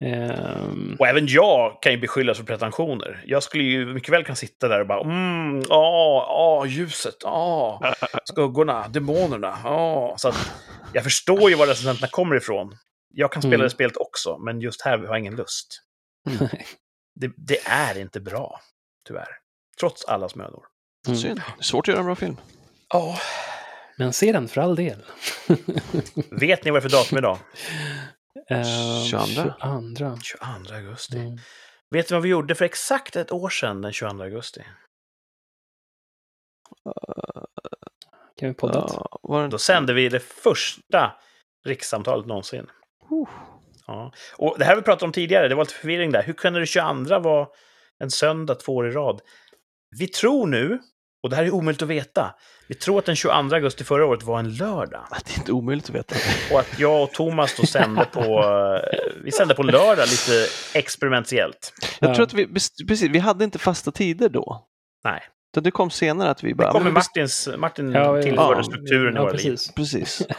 Ja. ehm, Och även jag kan ju beskyllas för pretensioner. Jag skulle ju mycket väl kunna sitta där och bara mm, ja, ja, ljuset, ja, skuggorna, demonerna, ja. Så att jag förstår ju var recensenterna kommer ifrån. Jag kan spela Mm. det spelet också, men just här har jag ingen lust. Det, det är inte bra, tyvärr. Trots allas mödor. mm. Synd. Svårt att göra en bra film. Ja. Men se den för all del. Vet ni vad det är för datum idag? Ehm, 22. 22. 22 augusti. Mm. Vet ni vad vi gjorde för exakt ett år sedan den 22 augusti? Kan vi podda? Var det... Då sände vi det första rikssamtalet någonsin. Uh. Ja. Och det här vi pratat om tidigare, det var lite förvirring där. Hur kunde det 22 vara en söndag två år i rad? Vi tror nu, och det här är omöjligt att veta, vi tror att den 22 augusti förra året var en lördag. Det är inte omöjligt att veta. Och att jag och Thomas då sände på, eh, vi sände på lördag lite experimentellt. Jag Ja. tror att vi, precis, vi hade inte fasta tider då. Nej. Så det kom senare att vi Det bara... kommer men vi- Martins, Martin Ja, tillförde ja. strukturen i ja, våra liv. precis. Precis.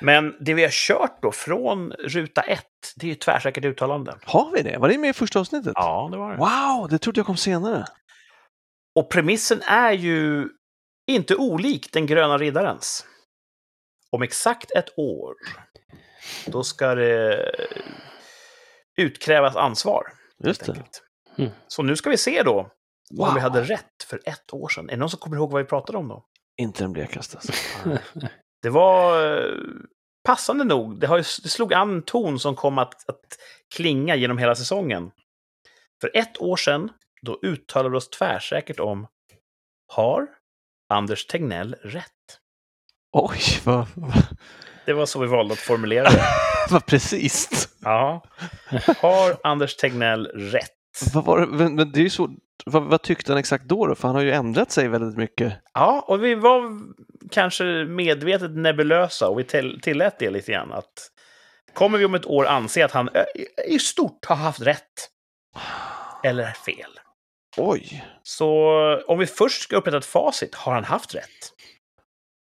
Men det vi har kört då från ruta ett, det är ju tvärsäkert uttalande. Har vi det? Var det med i första avsnittet? Ja, det var det. Wow, det trodde jag kom senare. Och premissen är ju inte olik Den gröna riddarens. Om exakt ett år, då ska det utkrävas ansvar. Just det. Mm. Så nu ska vi se då om Wow. vi hade rätt för ett år sedan. Är det någon som kommer ihåg vad vi pratade om då? Inte den blekaste. alltså. Det var eh, passande nog, det, har ju, det slog an ton som kom att, att klinga genom hela säsongen. För ett år sedan, då uttalade vi oss tvärsäkert om Har Anders Tegnell rätt? Oj, vad, Det var så vi valde att formulera det. vad precis. Ja. Har Anders Tegnell rätt? Vad, var det, men, men det är ju så, vad, vad tyckte han exakt då, då? För han har ju ändrat sig väldigt mycket. Ja, och vi var kanske medvetet nebulösa och vi till, tillät det lite grann. Att kommer vi om ett år anse att han i stort har haft rätt? Eller fel? Oj. Så om vi först ska upprätta ett facit, har han haft rätt?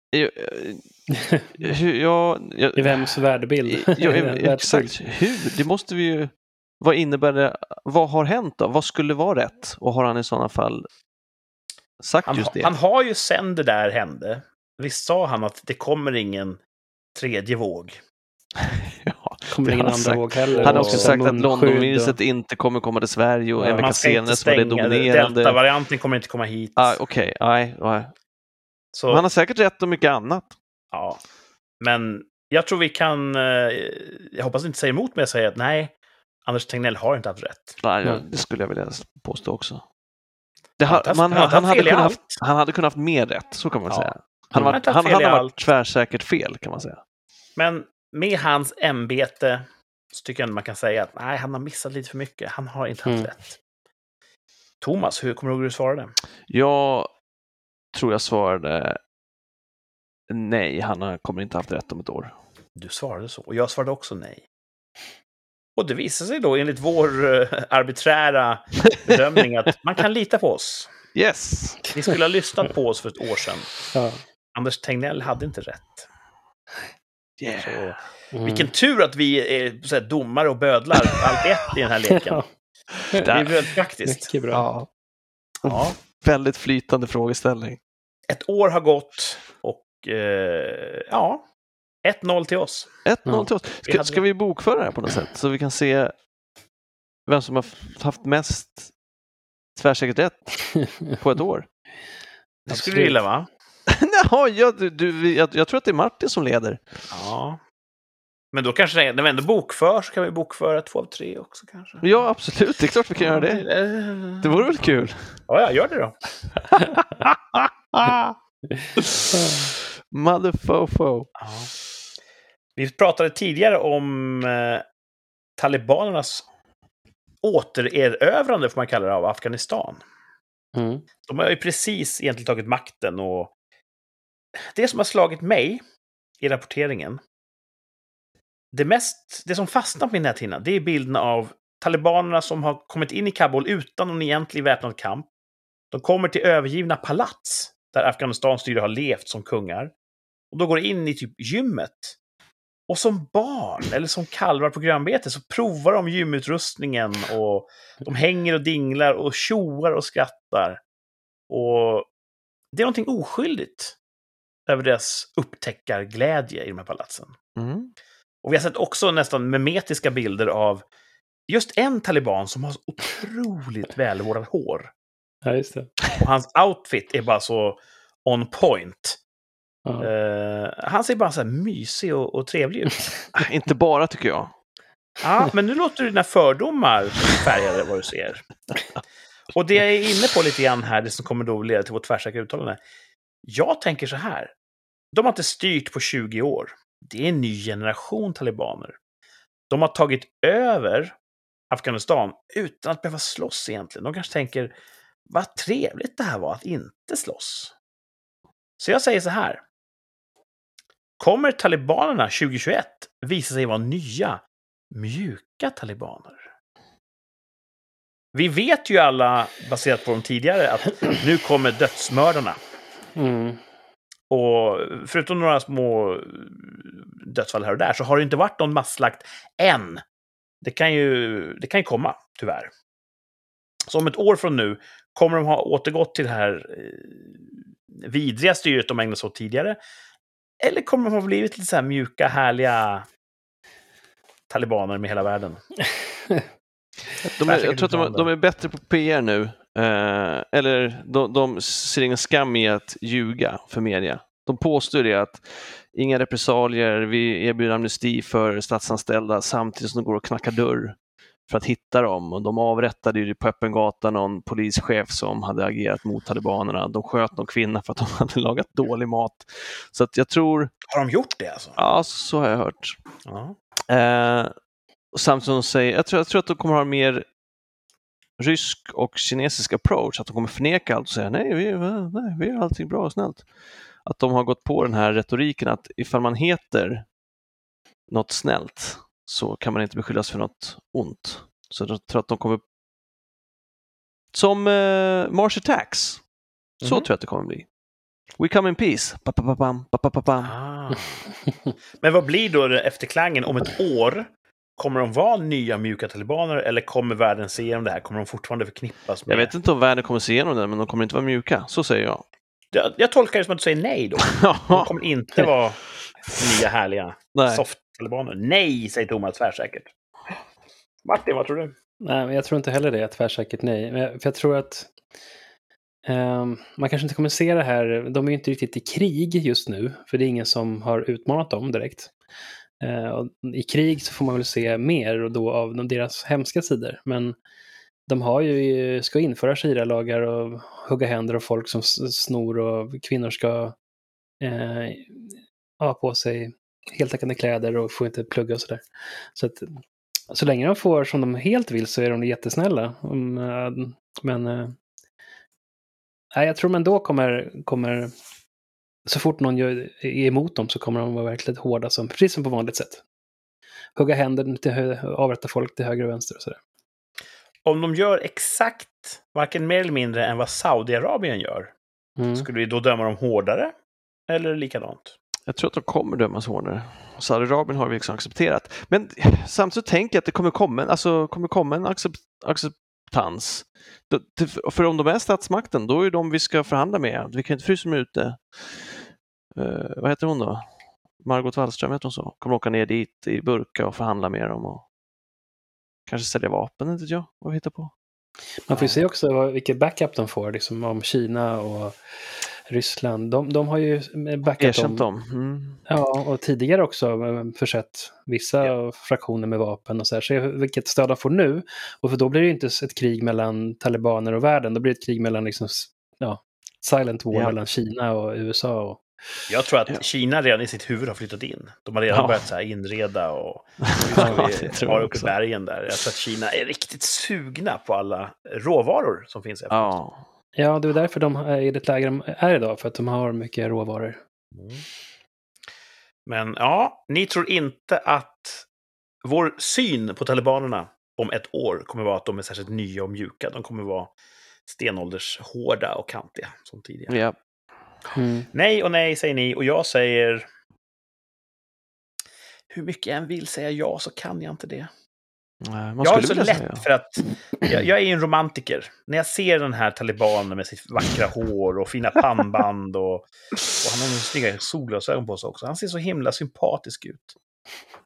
Jag, eh, jag, jag, I vems värdebild? Exakt. Hur? Det måste vi ju... Vad innebär det? Vad har hänt då? Vad skulle vara rätt? Och har han i sådana fall sagt Han, just det? han har ju sen det där hände, visst sa han att det kommer ingen tredje våg? ja. Kommer ingen andra våg heller. Han har också så sagt att Londonviruset och- inte kommer komma till Sverige och Ja, en vecka Man senare så var det dominerande. Delta-varianten kommer inte komma hit. Ah, Okej, nej, nej. Så, Han har säkert rätt om mycket annat. ja. Men jag tror vi kan, eh, jag hoppas inte säga emot mig och säga att nej, Anders Tegnell har inte haft rätt. Nej, Nej. det skulle jag vilja påstå också. Ha, haft- man, han hade kunnat, haft- han hade kunnat haft mer rätt, så kan man Ja. säga. Han, var, han, har varit tvärsäkert fel, kan man säga. Men med hans ämbete så tycker jag man kan säga att nej, han har missat lite för mycket. Han har inte haft Mm. rätt. Thomas, hur kommer du ihåg hur du svarade? Jag tror jag svarade nej, han kommer inte haft rätt om ett år. Du svarade så, och jag svarade också nej. Och det visade sig då enligt vår eh, arbiträra bedömning att man kan lita på oss. Yes! Ni skulle ha lyssnat på oss för ett år sedan. Ja. Anders Tegnell hade inte rätt. Yeah. Så, Mm. vilken tur att vi är så här, domare och bödlar allt i ett i den här leken. Ja, Det är väldigt praktiskt. mycket bra. Ja, Ja. väldigt flytande frågeställning. Ett år har gått och eh, ja, 1-0 till oss. 1-0 Ja. till oss. Vi Ska, hade- ska vi bokföra det här på något sätt så vi kan se vem som har haft mest tvärsäkert rätt på ett år? Det skulle du gilla va? Jaha, jag, du, jag, jag tror att det är Martin som leder. Ja. Men då kanske det- när vi ändå bokför så kan vi bokföra två av tre också kanske. Ja, absolut. Det är klart vi kan göra det. Det vore väl kul? Ja, ja, gör det då. Motherfofo. Ja. Vi pratade tidigare om eh, talibanernas återerövrande, får man kalla det, av Afghanistan. Mm. De har ju precis egentligen tagit makten och det som har slagit mig i rapporteringen, det, mest, det som fastnar på min näthinna, det är bilden av talibanerna som har kommit in i Kabul utan någon egentlig väpnad kamp. De kommer till övergivna palats där Afghanistans styre har levt som kungar. Och då går in i typ gymmet. Och som barn, eller som kalvar på grönbete, så provar de gymutrustningen och de hänger och dinglar och tjoar och skrattar. Och det är någonting oskyldigt över deras upptäckarglädje i de här palatsen. Mm. Och vi har sett också nästan memetiska bilder av just en taliban som har så otroligt välvårdat hår. Ja, just det. Och hans outfit är bara så on point. Ja. Eh, han ser bara så här mysig och, och trevlig ut. Inte bara tycker jag. Ja, men nu låter dina fördomar färgade vad du ser. Och det jag är inne på lite grann här, det som kommer då leda till vårt tvärsäkra uttalande. Jag tänker så här. De har inte styrt på 20 år. Det är en ny generation talibaner. De har tagit över Afghanistan utan att behöva slåss egentligen. De kanske tänker, vad trevligt det här var att inte slåss. Så jag säger så här. Kommer talibanerna 2021 visa sig vara nya, mjuka talibaner? Vi vet ju alla, baserat på de tidigare, att nu kommer dödsmördarna. Mm. Och förutom några små dödsfall här och där så har det inte varit någon masslakt än. Det kan ju, det kan ju komma, tyvärr. Så om ett år från nu kommer de ha återgått till det här eh, vidriga styret de ägnade sig åt tidigare. Eller kommer de ha blivit lite så här mjuka, härliga talibaner med hela världen? De är, jag tror att de, de är bättre på PR nu. Eh, eller de, de ser ingen skam i att ljuga för media. De påstår det att inga repressalier, vi erbjuder amnesti för statsanställda samtidigt som de går och knackar dörr för att hitta dem. Och de avrättade ju på öppen gata någon polischef som hade agerat mot talibanerna. De sköt någon kvinna för att de hade lagat dålig mat. Så att jag tror, Har de gjort det alltså? ja så har jag hört. Ja. Eh, samtidigt som de säger, jag tror, jag tror att de kommer ha mer rysk och kinesisk approach, att de kommer förneka allt och säga nej, vi, nej, vi gör allting bra och snällt. Att de har gått på den här retoriken att ifall man heter något snällt så kan man inte beskyllas för något ont. Så jag tror att de kommer som eh, Mars Attacks. Så Mhm. tror jag att det kommer bli. We come in peace. Pa-pa-pa-pam, pa-pa-pa-pam. Ah. Men vad blir då efterklangen om ett år? Kommer de vara nya mjuka talibaner eller kommer världen se igenom det här? Kommer de fortfarande förknippas med... Jag vet inte om världen kommer se igenom det, men de kommer inte vara mjuka. Så säger jag. Jag, jag tolkar det som att du säger nej då. De kommer inte vara nya härliga soft-talibaner. Nej, säger Thomas tvärsäkert. Martin, vad tror du? Nej, men jag tror inte heller det. Tvärsäkert nej. Men jag- För jag tror att ehm, man kanske inte kommer se det här. De är ju inte riktigt i krig just nu. För det är ingen som har utmanat dem direkt. Eh, och I krig så får man väl se mer och då av deras hemska sidor. Men de har ju, ska införa shira-lagar och hugga händer av folk som snor och kvinnor ska eh, ha på sig heltäckande kläder och får inte plugga och sådär. Så att så länge de får som de helt vill så är de jättesnälla. Mm, eh, men eh, jag tror man då kommer, kommer så fort någon gör, är emot dem så kommer de vara verkligen hårda, som, precis som på vanligt sätt. Hugga händer, till hö- avrätta folk till höger och vänster och sådär. Om de gör exakt, varken mer eller mindre, än vad Saudiarabien gör, Mm. skulle vi då döma dem hårdare? Eller likadant? Jag tror att de kommer dömas hårdare. Saudiarabien har vi liksom accepterat. Men samtidigt så tänker jag att det kommer komma, alltså, kommer komma en accept, acceptans. För om de är statsmakten, då är de vi ska förhandla med. Vi kan inte frysa dem ute. Eh, vad heter hon då? Margot Wallström, heter hon så? Kommer åka ner dit i burka och förhandla med dem och kanske sälja vapen, inte vet jag vad vi hittar på. Man får ju se också vad, vilken backup de får, liksom om Kina och Ryssland. De, de har ju backat Erkänt dem. dem. Mm. Ja, och tidigare också eh, försett vissa fraktioner med vapen och så här. Se vilket stöd de får nu. Och för då blir det ju inte ett krig mellan talibaner och världen. Då blir det ett krig mellan liksom, ja, silent war Ja. mellan Kina och USA. Och, Jag tror att Ja. Kina redan i sitt huvud har flyttat in. De har redan Ja. börjat så här inreda och Ja, har jag uppe i bergen där. Jag tror att Kina är riktigt sugna på alla råvaror som finns Afghanistan. Ja. Ja, det är därför de är i det läge de är idag. För att de har mycket råvaror. Mm. Men ja, ni tror inte att vår syn på talibanerna om ett år kommer vara att de är särskilt nya och mjuka. De kommer vara stenåldershårda och kantiga som tidigare. Ja. Mm. Nej och nej säger ni och jag säger... Hur mycket jag än vill säga ja så kan jag inte det. Man jag har så lätt säga. för att... Jag, jag är ju en romantiker. När jag ser den här talibanen med sitt vackra hår och fina pannband och, och han har snygga solglasögon på sig också. Han ser så himla sympatisk ut.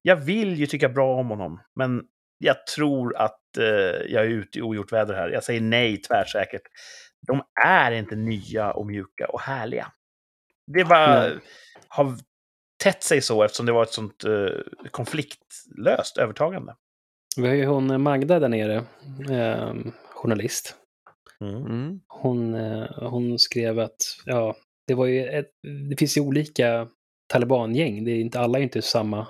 Jag vill ju tycka bra om honom, men jag tror att eh, jag är ute i ogjort väder här. Jag säger nej tvärsäkert. De är inte nya och mjuka och härliga. Det bara Nej. har tätt sig så eftersom det var ett sånt eh, konfliktlöst övertagande. Vi har ju hon Magda där nere, eh, journalist. Mm. Hon, eh, hon skrev att ja, det var ju ett, det finns ju olika talibangäng. Det är inte alla är inte samma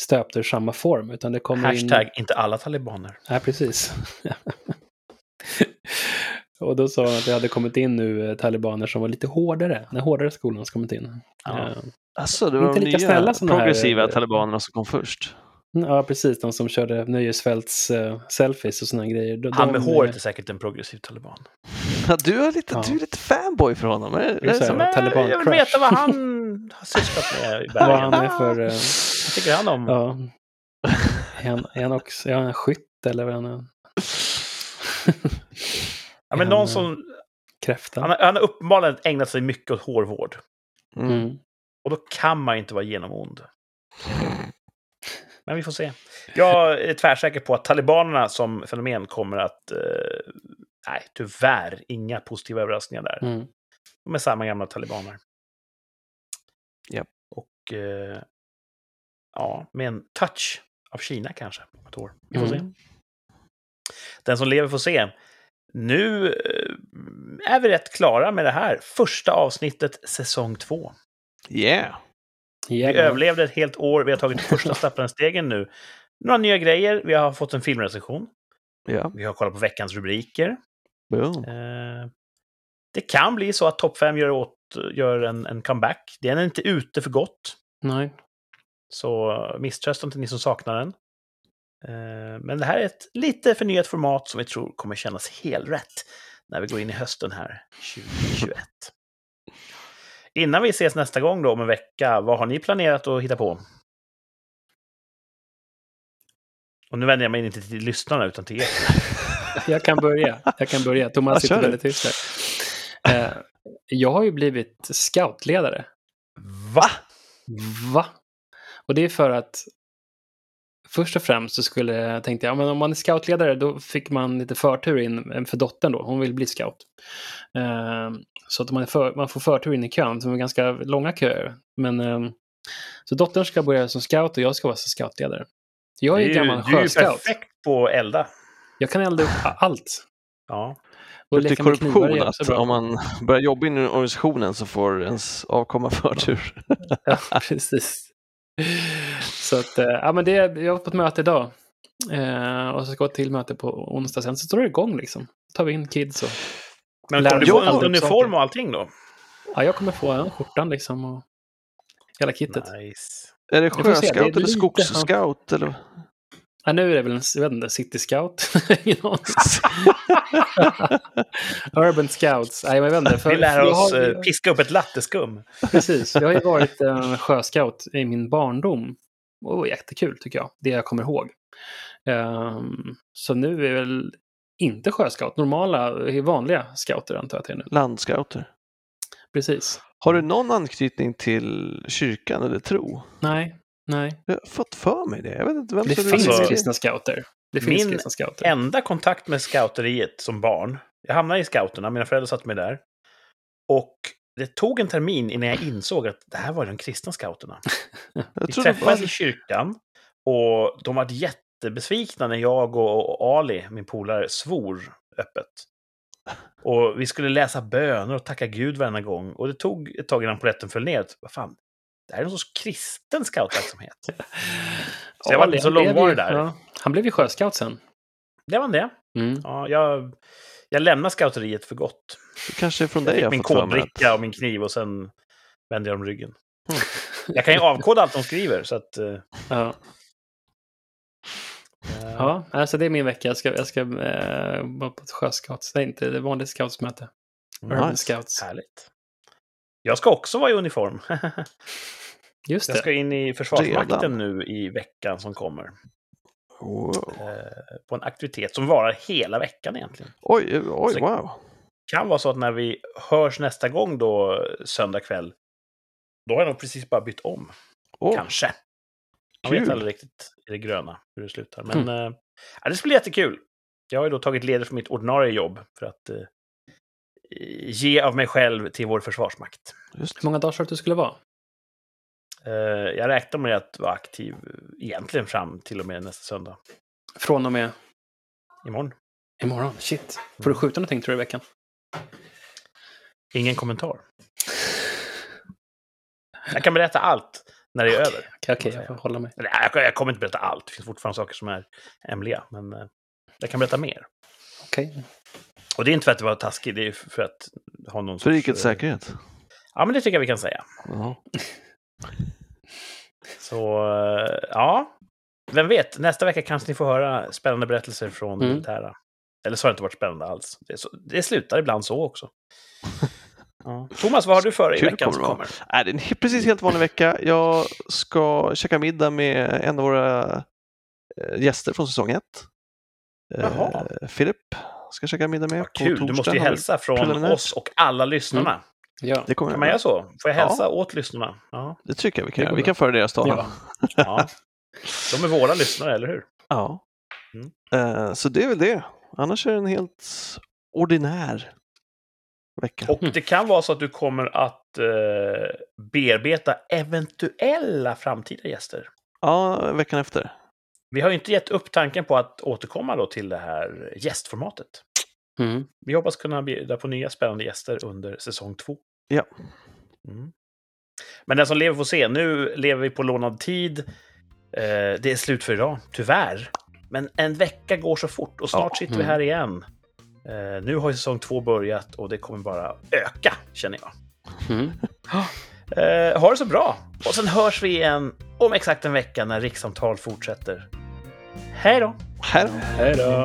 stöpta ur samma form, utan det kommer Hashtag in... inte alla talibaner. Ja, precis. Och då sa hon att det hade kommit in nu eh, talibaner som var lite hårdare, när hårdare skolan har kommit in. Ja. Eh, Alltså, det var Inte de lika nya snälla som de här, progressiva eh, talibanerna som kom först. Ja, precis. De som körde nöjesfälts uh, selfies och sådana grejer. De, Han med de, håret eh, är säkert en progressiv taliban. Ja, du, är lite, Ja. du är lite fanboy för honom. Är, är så här, taliban jag vill crush. veta vad han har sysslat med i Vad han är för... eh, Vad tycker han om? ja. Är han, är han också är han en skytt eller vad är han? är? Ja, men Är någon han, som... Kräfta? Han har, han har uppenbarligen ägnat sig mycket åt hårvård. Mm. Mm. Och då kan man inte vara genomond. Men vi får se. Jag är tvärsäker på att talibanerna som fenomen kommer att... Eh, nej, tyvärr, inga positiva överraskningar där. Mm. De är samma gamla talibaner. Japp. Och... Eh, ja, med en touch av Kina kanske. Om ett år. Vi får se. Mm. Den som lever får se. Nu eh, är vi rätt klara med det här. Första avsnittet, säsong två. Yeah. Vi Jävlar. överlevde ett helt år. Vi har tagit första stapplande stegen nu. Några nya grejer. Vi har fått en filmrecension. Ja. Vi har kollat på veckans rubriker. Boom. Eh, det kan bli så att topp 5 gör, åt, gör en, en comeback. Den är inte ute för gott. Nej. Så misströsta inte ni som saknar den. Eh, Men det här är ett lite förnyat format som vi tror kommer kännas helt rätt när vi går in i hösten här 2021. Innan vi ses nästa gång då om en vecka, vad har ni planerat att hitta på? Och nu vänder jag mig inte till lyssnarna utan till er. Jag kan börja. Jag kan börja. Thomas Ja, sitter väldigt tyst där. Eh, jag har ju blivit scoutledare. Va? Va? Och det är för att först och främst så skulle jag tänkte jag, men om man är scoutledare då fick man lite förtur in för dottern då. Hon vill bli scout. Eh, så att man, för, man får förtur in i kön, som är ganska långa köer. Men eh, så dottern ska börja som scout och jag ska vara som scoutledare. Jag är är ju- gammal Du är ju sjöscout. perfekt på att elda. Jag kan elda upp allt. Ja. Och Lite korruption att bra. om man börjar jobba inom organisationen så får ens avkomma förtur. Ja, precis. Så att, eh, ja men det, jag var på ett möte idag. Eh, och så ska jag till möte på onsdag sen, så står det igång liksom. tar vi in kids och... Men Lär du få uniform saker. och allting då? Ja, jag kommer få en skjortan liksom och hela kittet. Nice. Är det är sjöscout eller skogsscout? Eller? Ja, nu är det väl en, jag vet inte, city scout? Urban scouts. Nej, men jag vet inte. För, Vi lär oss har, eh, piska upp ett latteskum. Precis, jag har ju varit en sjöscout i min barndom. Och det var jättekul tycker jag, det jag kommer ihåg. Ehm, så nu är väl inte sjöscout, normala, vanliga scouter antar jag att det är nu. Landscouter. Precis. Har du någon anknytning till kyrkan eller tro? Nej, nej. Jag har fått för mig det. Jag vet inte vem Det som finns Alltså, kristna scouter. Det finns min kristna scouter. Enda kontakt med scouteriet som barn. Jag hamnade i scouterna, mina föräldrar satte mig där. Och det tog en termin innan jag insåg att det här var de kristna scouterna. Vi träffades i kyrkan och de var jättebesvikna när jag och Ali, min polare, svor öppet. Och vi skulle läsa böner och tacka Gud varenda gång. Och det tog ett tag innan polletten föll ner. Vad fan, det här är någon sorts kristen scoutverksamhet. Så jag var inte så han långvarig där. Ja, han blev ju sjöscout sen. Det var det. Mm. Ja, jag, jag lämnar scouteriet för gott. Det kanske är från Jag dig jag min kodbricka och min kniv och sen vände jag dem ryggen. Jag kan ju avkoda allt de skriver, så att... eh, Ja. eh, Ja, alltså det är min vecka. Jag ska, jag ska eh, vara på ett sjöscouts. Nej, inte det vanligt scoutsmöte. Urban Nice. Scouts. Härligt. Jag ska också vara i uniform. Just Jag det. ska in i Försvarsmakten Redan? nu i veckan som kommer. Wow. Eh, på en aktivitet som varar hela veckan egentligen. Oj, eh, oj, Så- wow. kan vara så att när vi hörs nästa gång då, söndag kväll, då har jag nog precis bara bytt om. Åh, Kanske. Jag vet aldrig riktigt i det gröna hur det slutar. Men eh, ja, det ska bli jättekul. Jag har ju då tagit ledigt från mitt ordinarie jobb för att eh, ge av mig själv till vår försvarsmakt. Just. Hur många dagar sa du att du skulle vara? Eh, jag räknar med att vara aktiv eh, egentligen fram till och med nästa söndag. Från och med Imorgon. imorgon? Shit. Får du skjuta någonting tror du i veckan? Ingen kommentar. Jag kan berätta allt när det är över. Okej, okej, jag får hålla mig. Nej, jag, jag kommer inte berätta allt. Det finns fortfarande saker som är hemliga. Men eh, jag kan berätta mer. Okej. Och det är inte för att vara taskig, det är för att ha någon För sorts, rikets eh, säkerhet. Ja, men det tycker jag vi kan säga. Ja. Så, eh, ja. Vem vet, nästa vecka kanske ni får höra spännande berättelser från Mm. militära. Eller så har det inte varit spännande alls. Det, så, det slutar ibland så också. Ja. Thomas, vad har du för i Kul veckan som kommer? Nej, det är en precis helt vanlig vecka. Jag ska käka middag med en av våra eh, gäster från säsong ett. Eh, Jaha. Filip ska käka middag med. Vad på kul, du måste ju hälsa från oss och alla lyssnarna. Ja. Det kommer Kan jag man göra. så? Får jag hälsa Ja. åt lyssnarna? Ja. Det tycker jag vi kan göra. Vi kan föra deras talan. Ja. ja. De är våra lyssnare, eller hur? Ja. Mm. Eh, så det är väl det. Annars är det en helt ordinär vecka. Och det kan vara så att du kommer att eh, bearbeta eventuella framtida gäster. Ja, veckan efter. Vi har ju inte gett upp tanken på att återkomma då till det här gästformatet. Mm. Vi hoppas kunna bjuda på nya spännande gäster under säsong två. Ja. Mm. Men den som lever får se. Nu lever vi på lånad tid. Eh, det är slut för idag, tyvärr. Men en vecka går så fort och snart Ja. sitter vi här igen. Eh, nu har ju säsong två börjat och det kommer bara öka, känner jag. Mm. Eh, ha det så bra! Och sen hörs vi igen om exakt en vecka när rikssamtal fortsätter. Hej då. Hej då!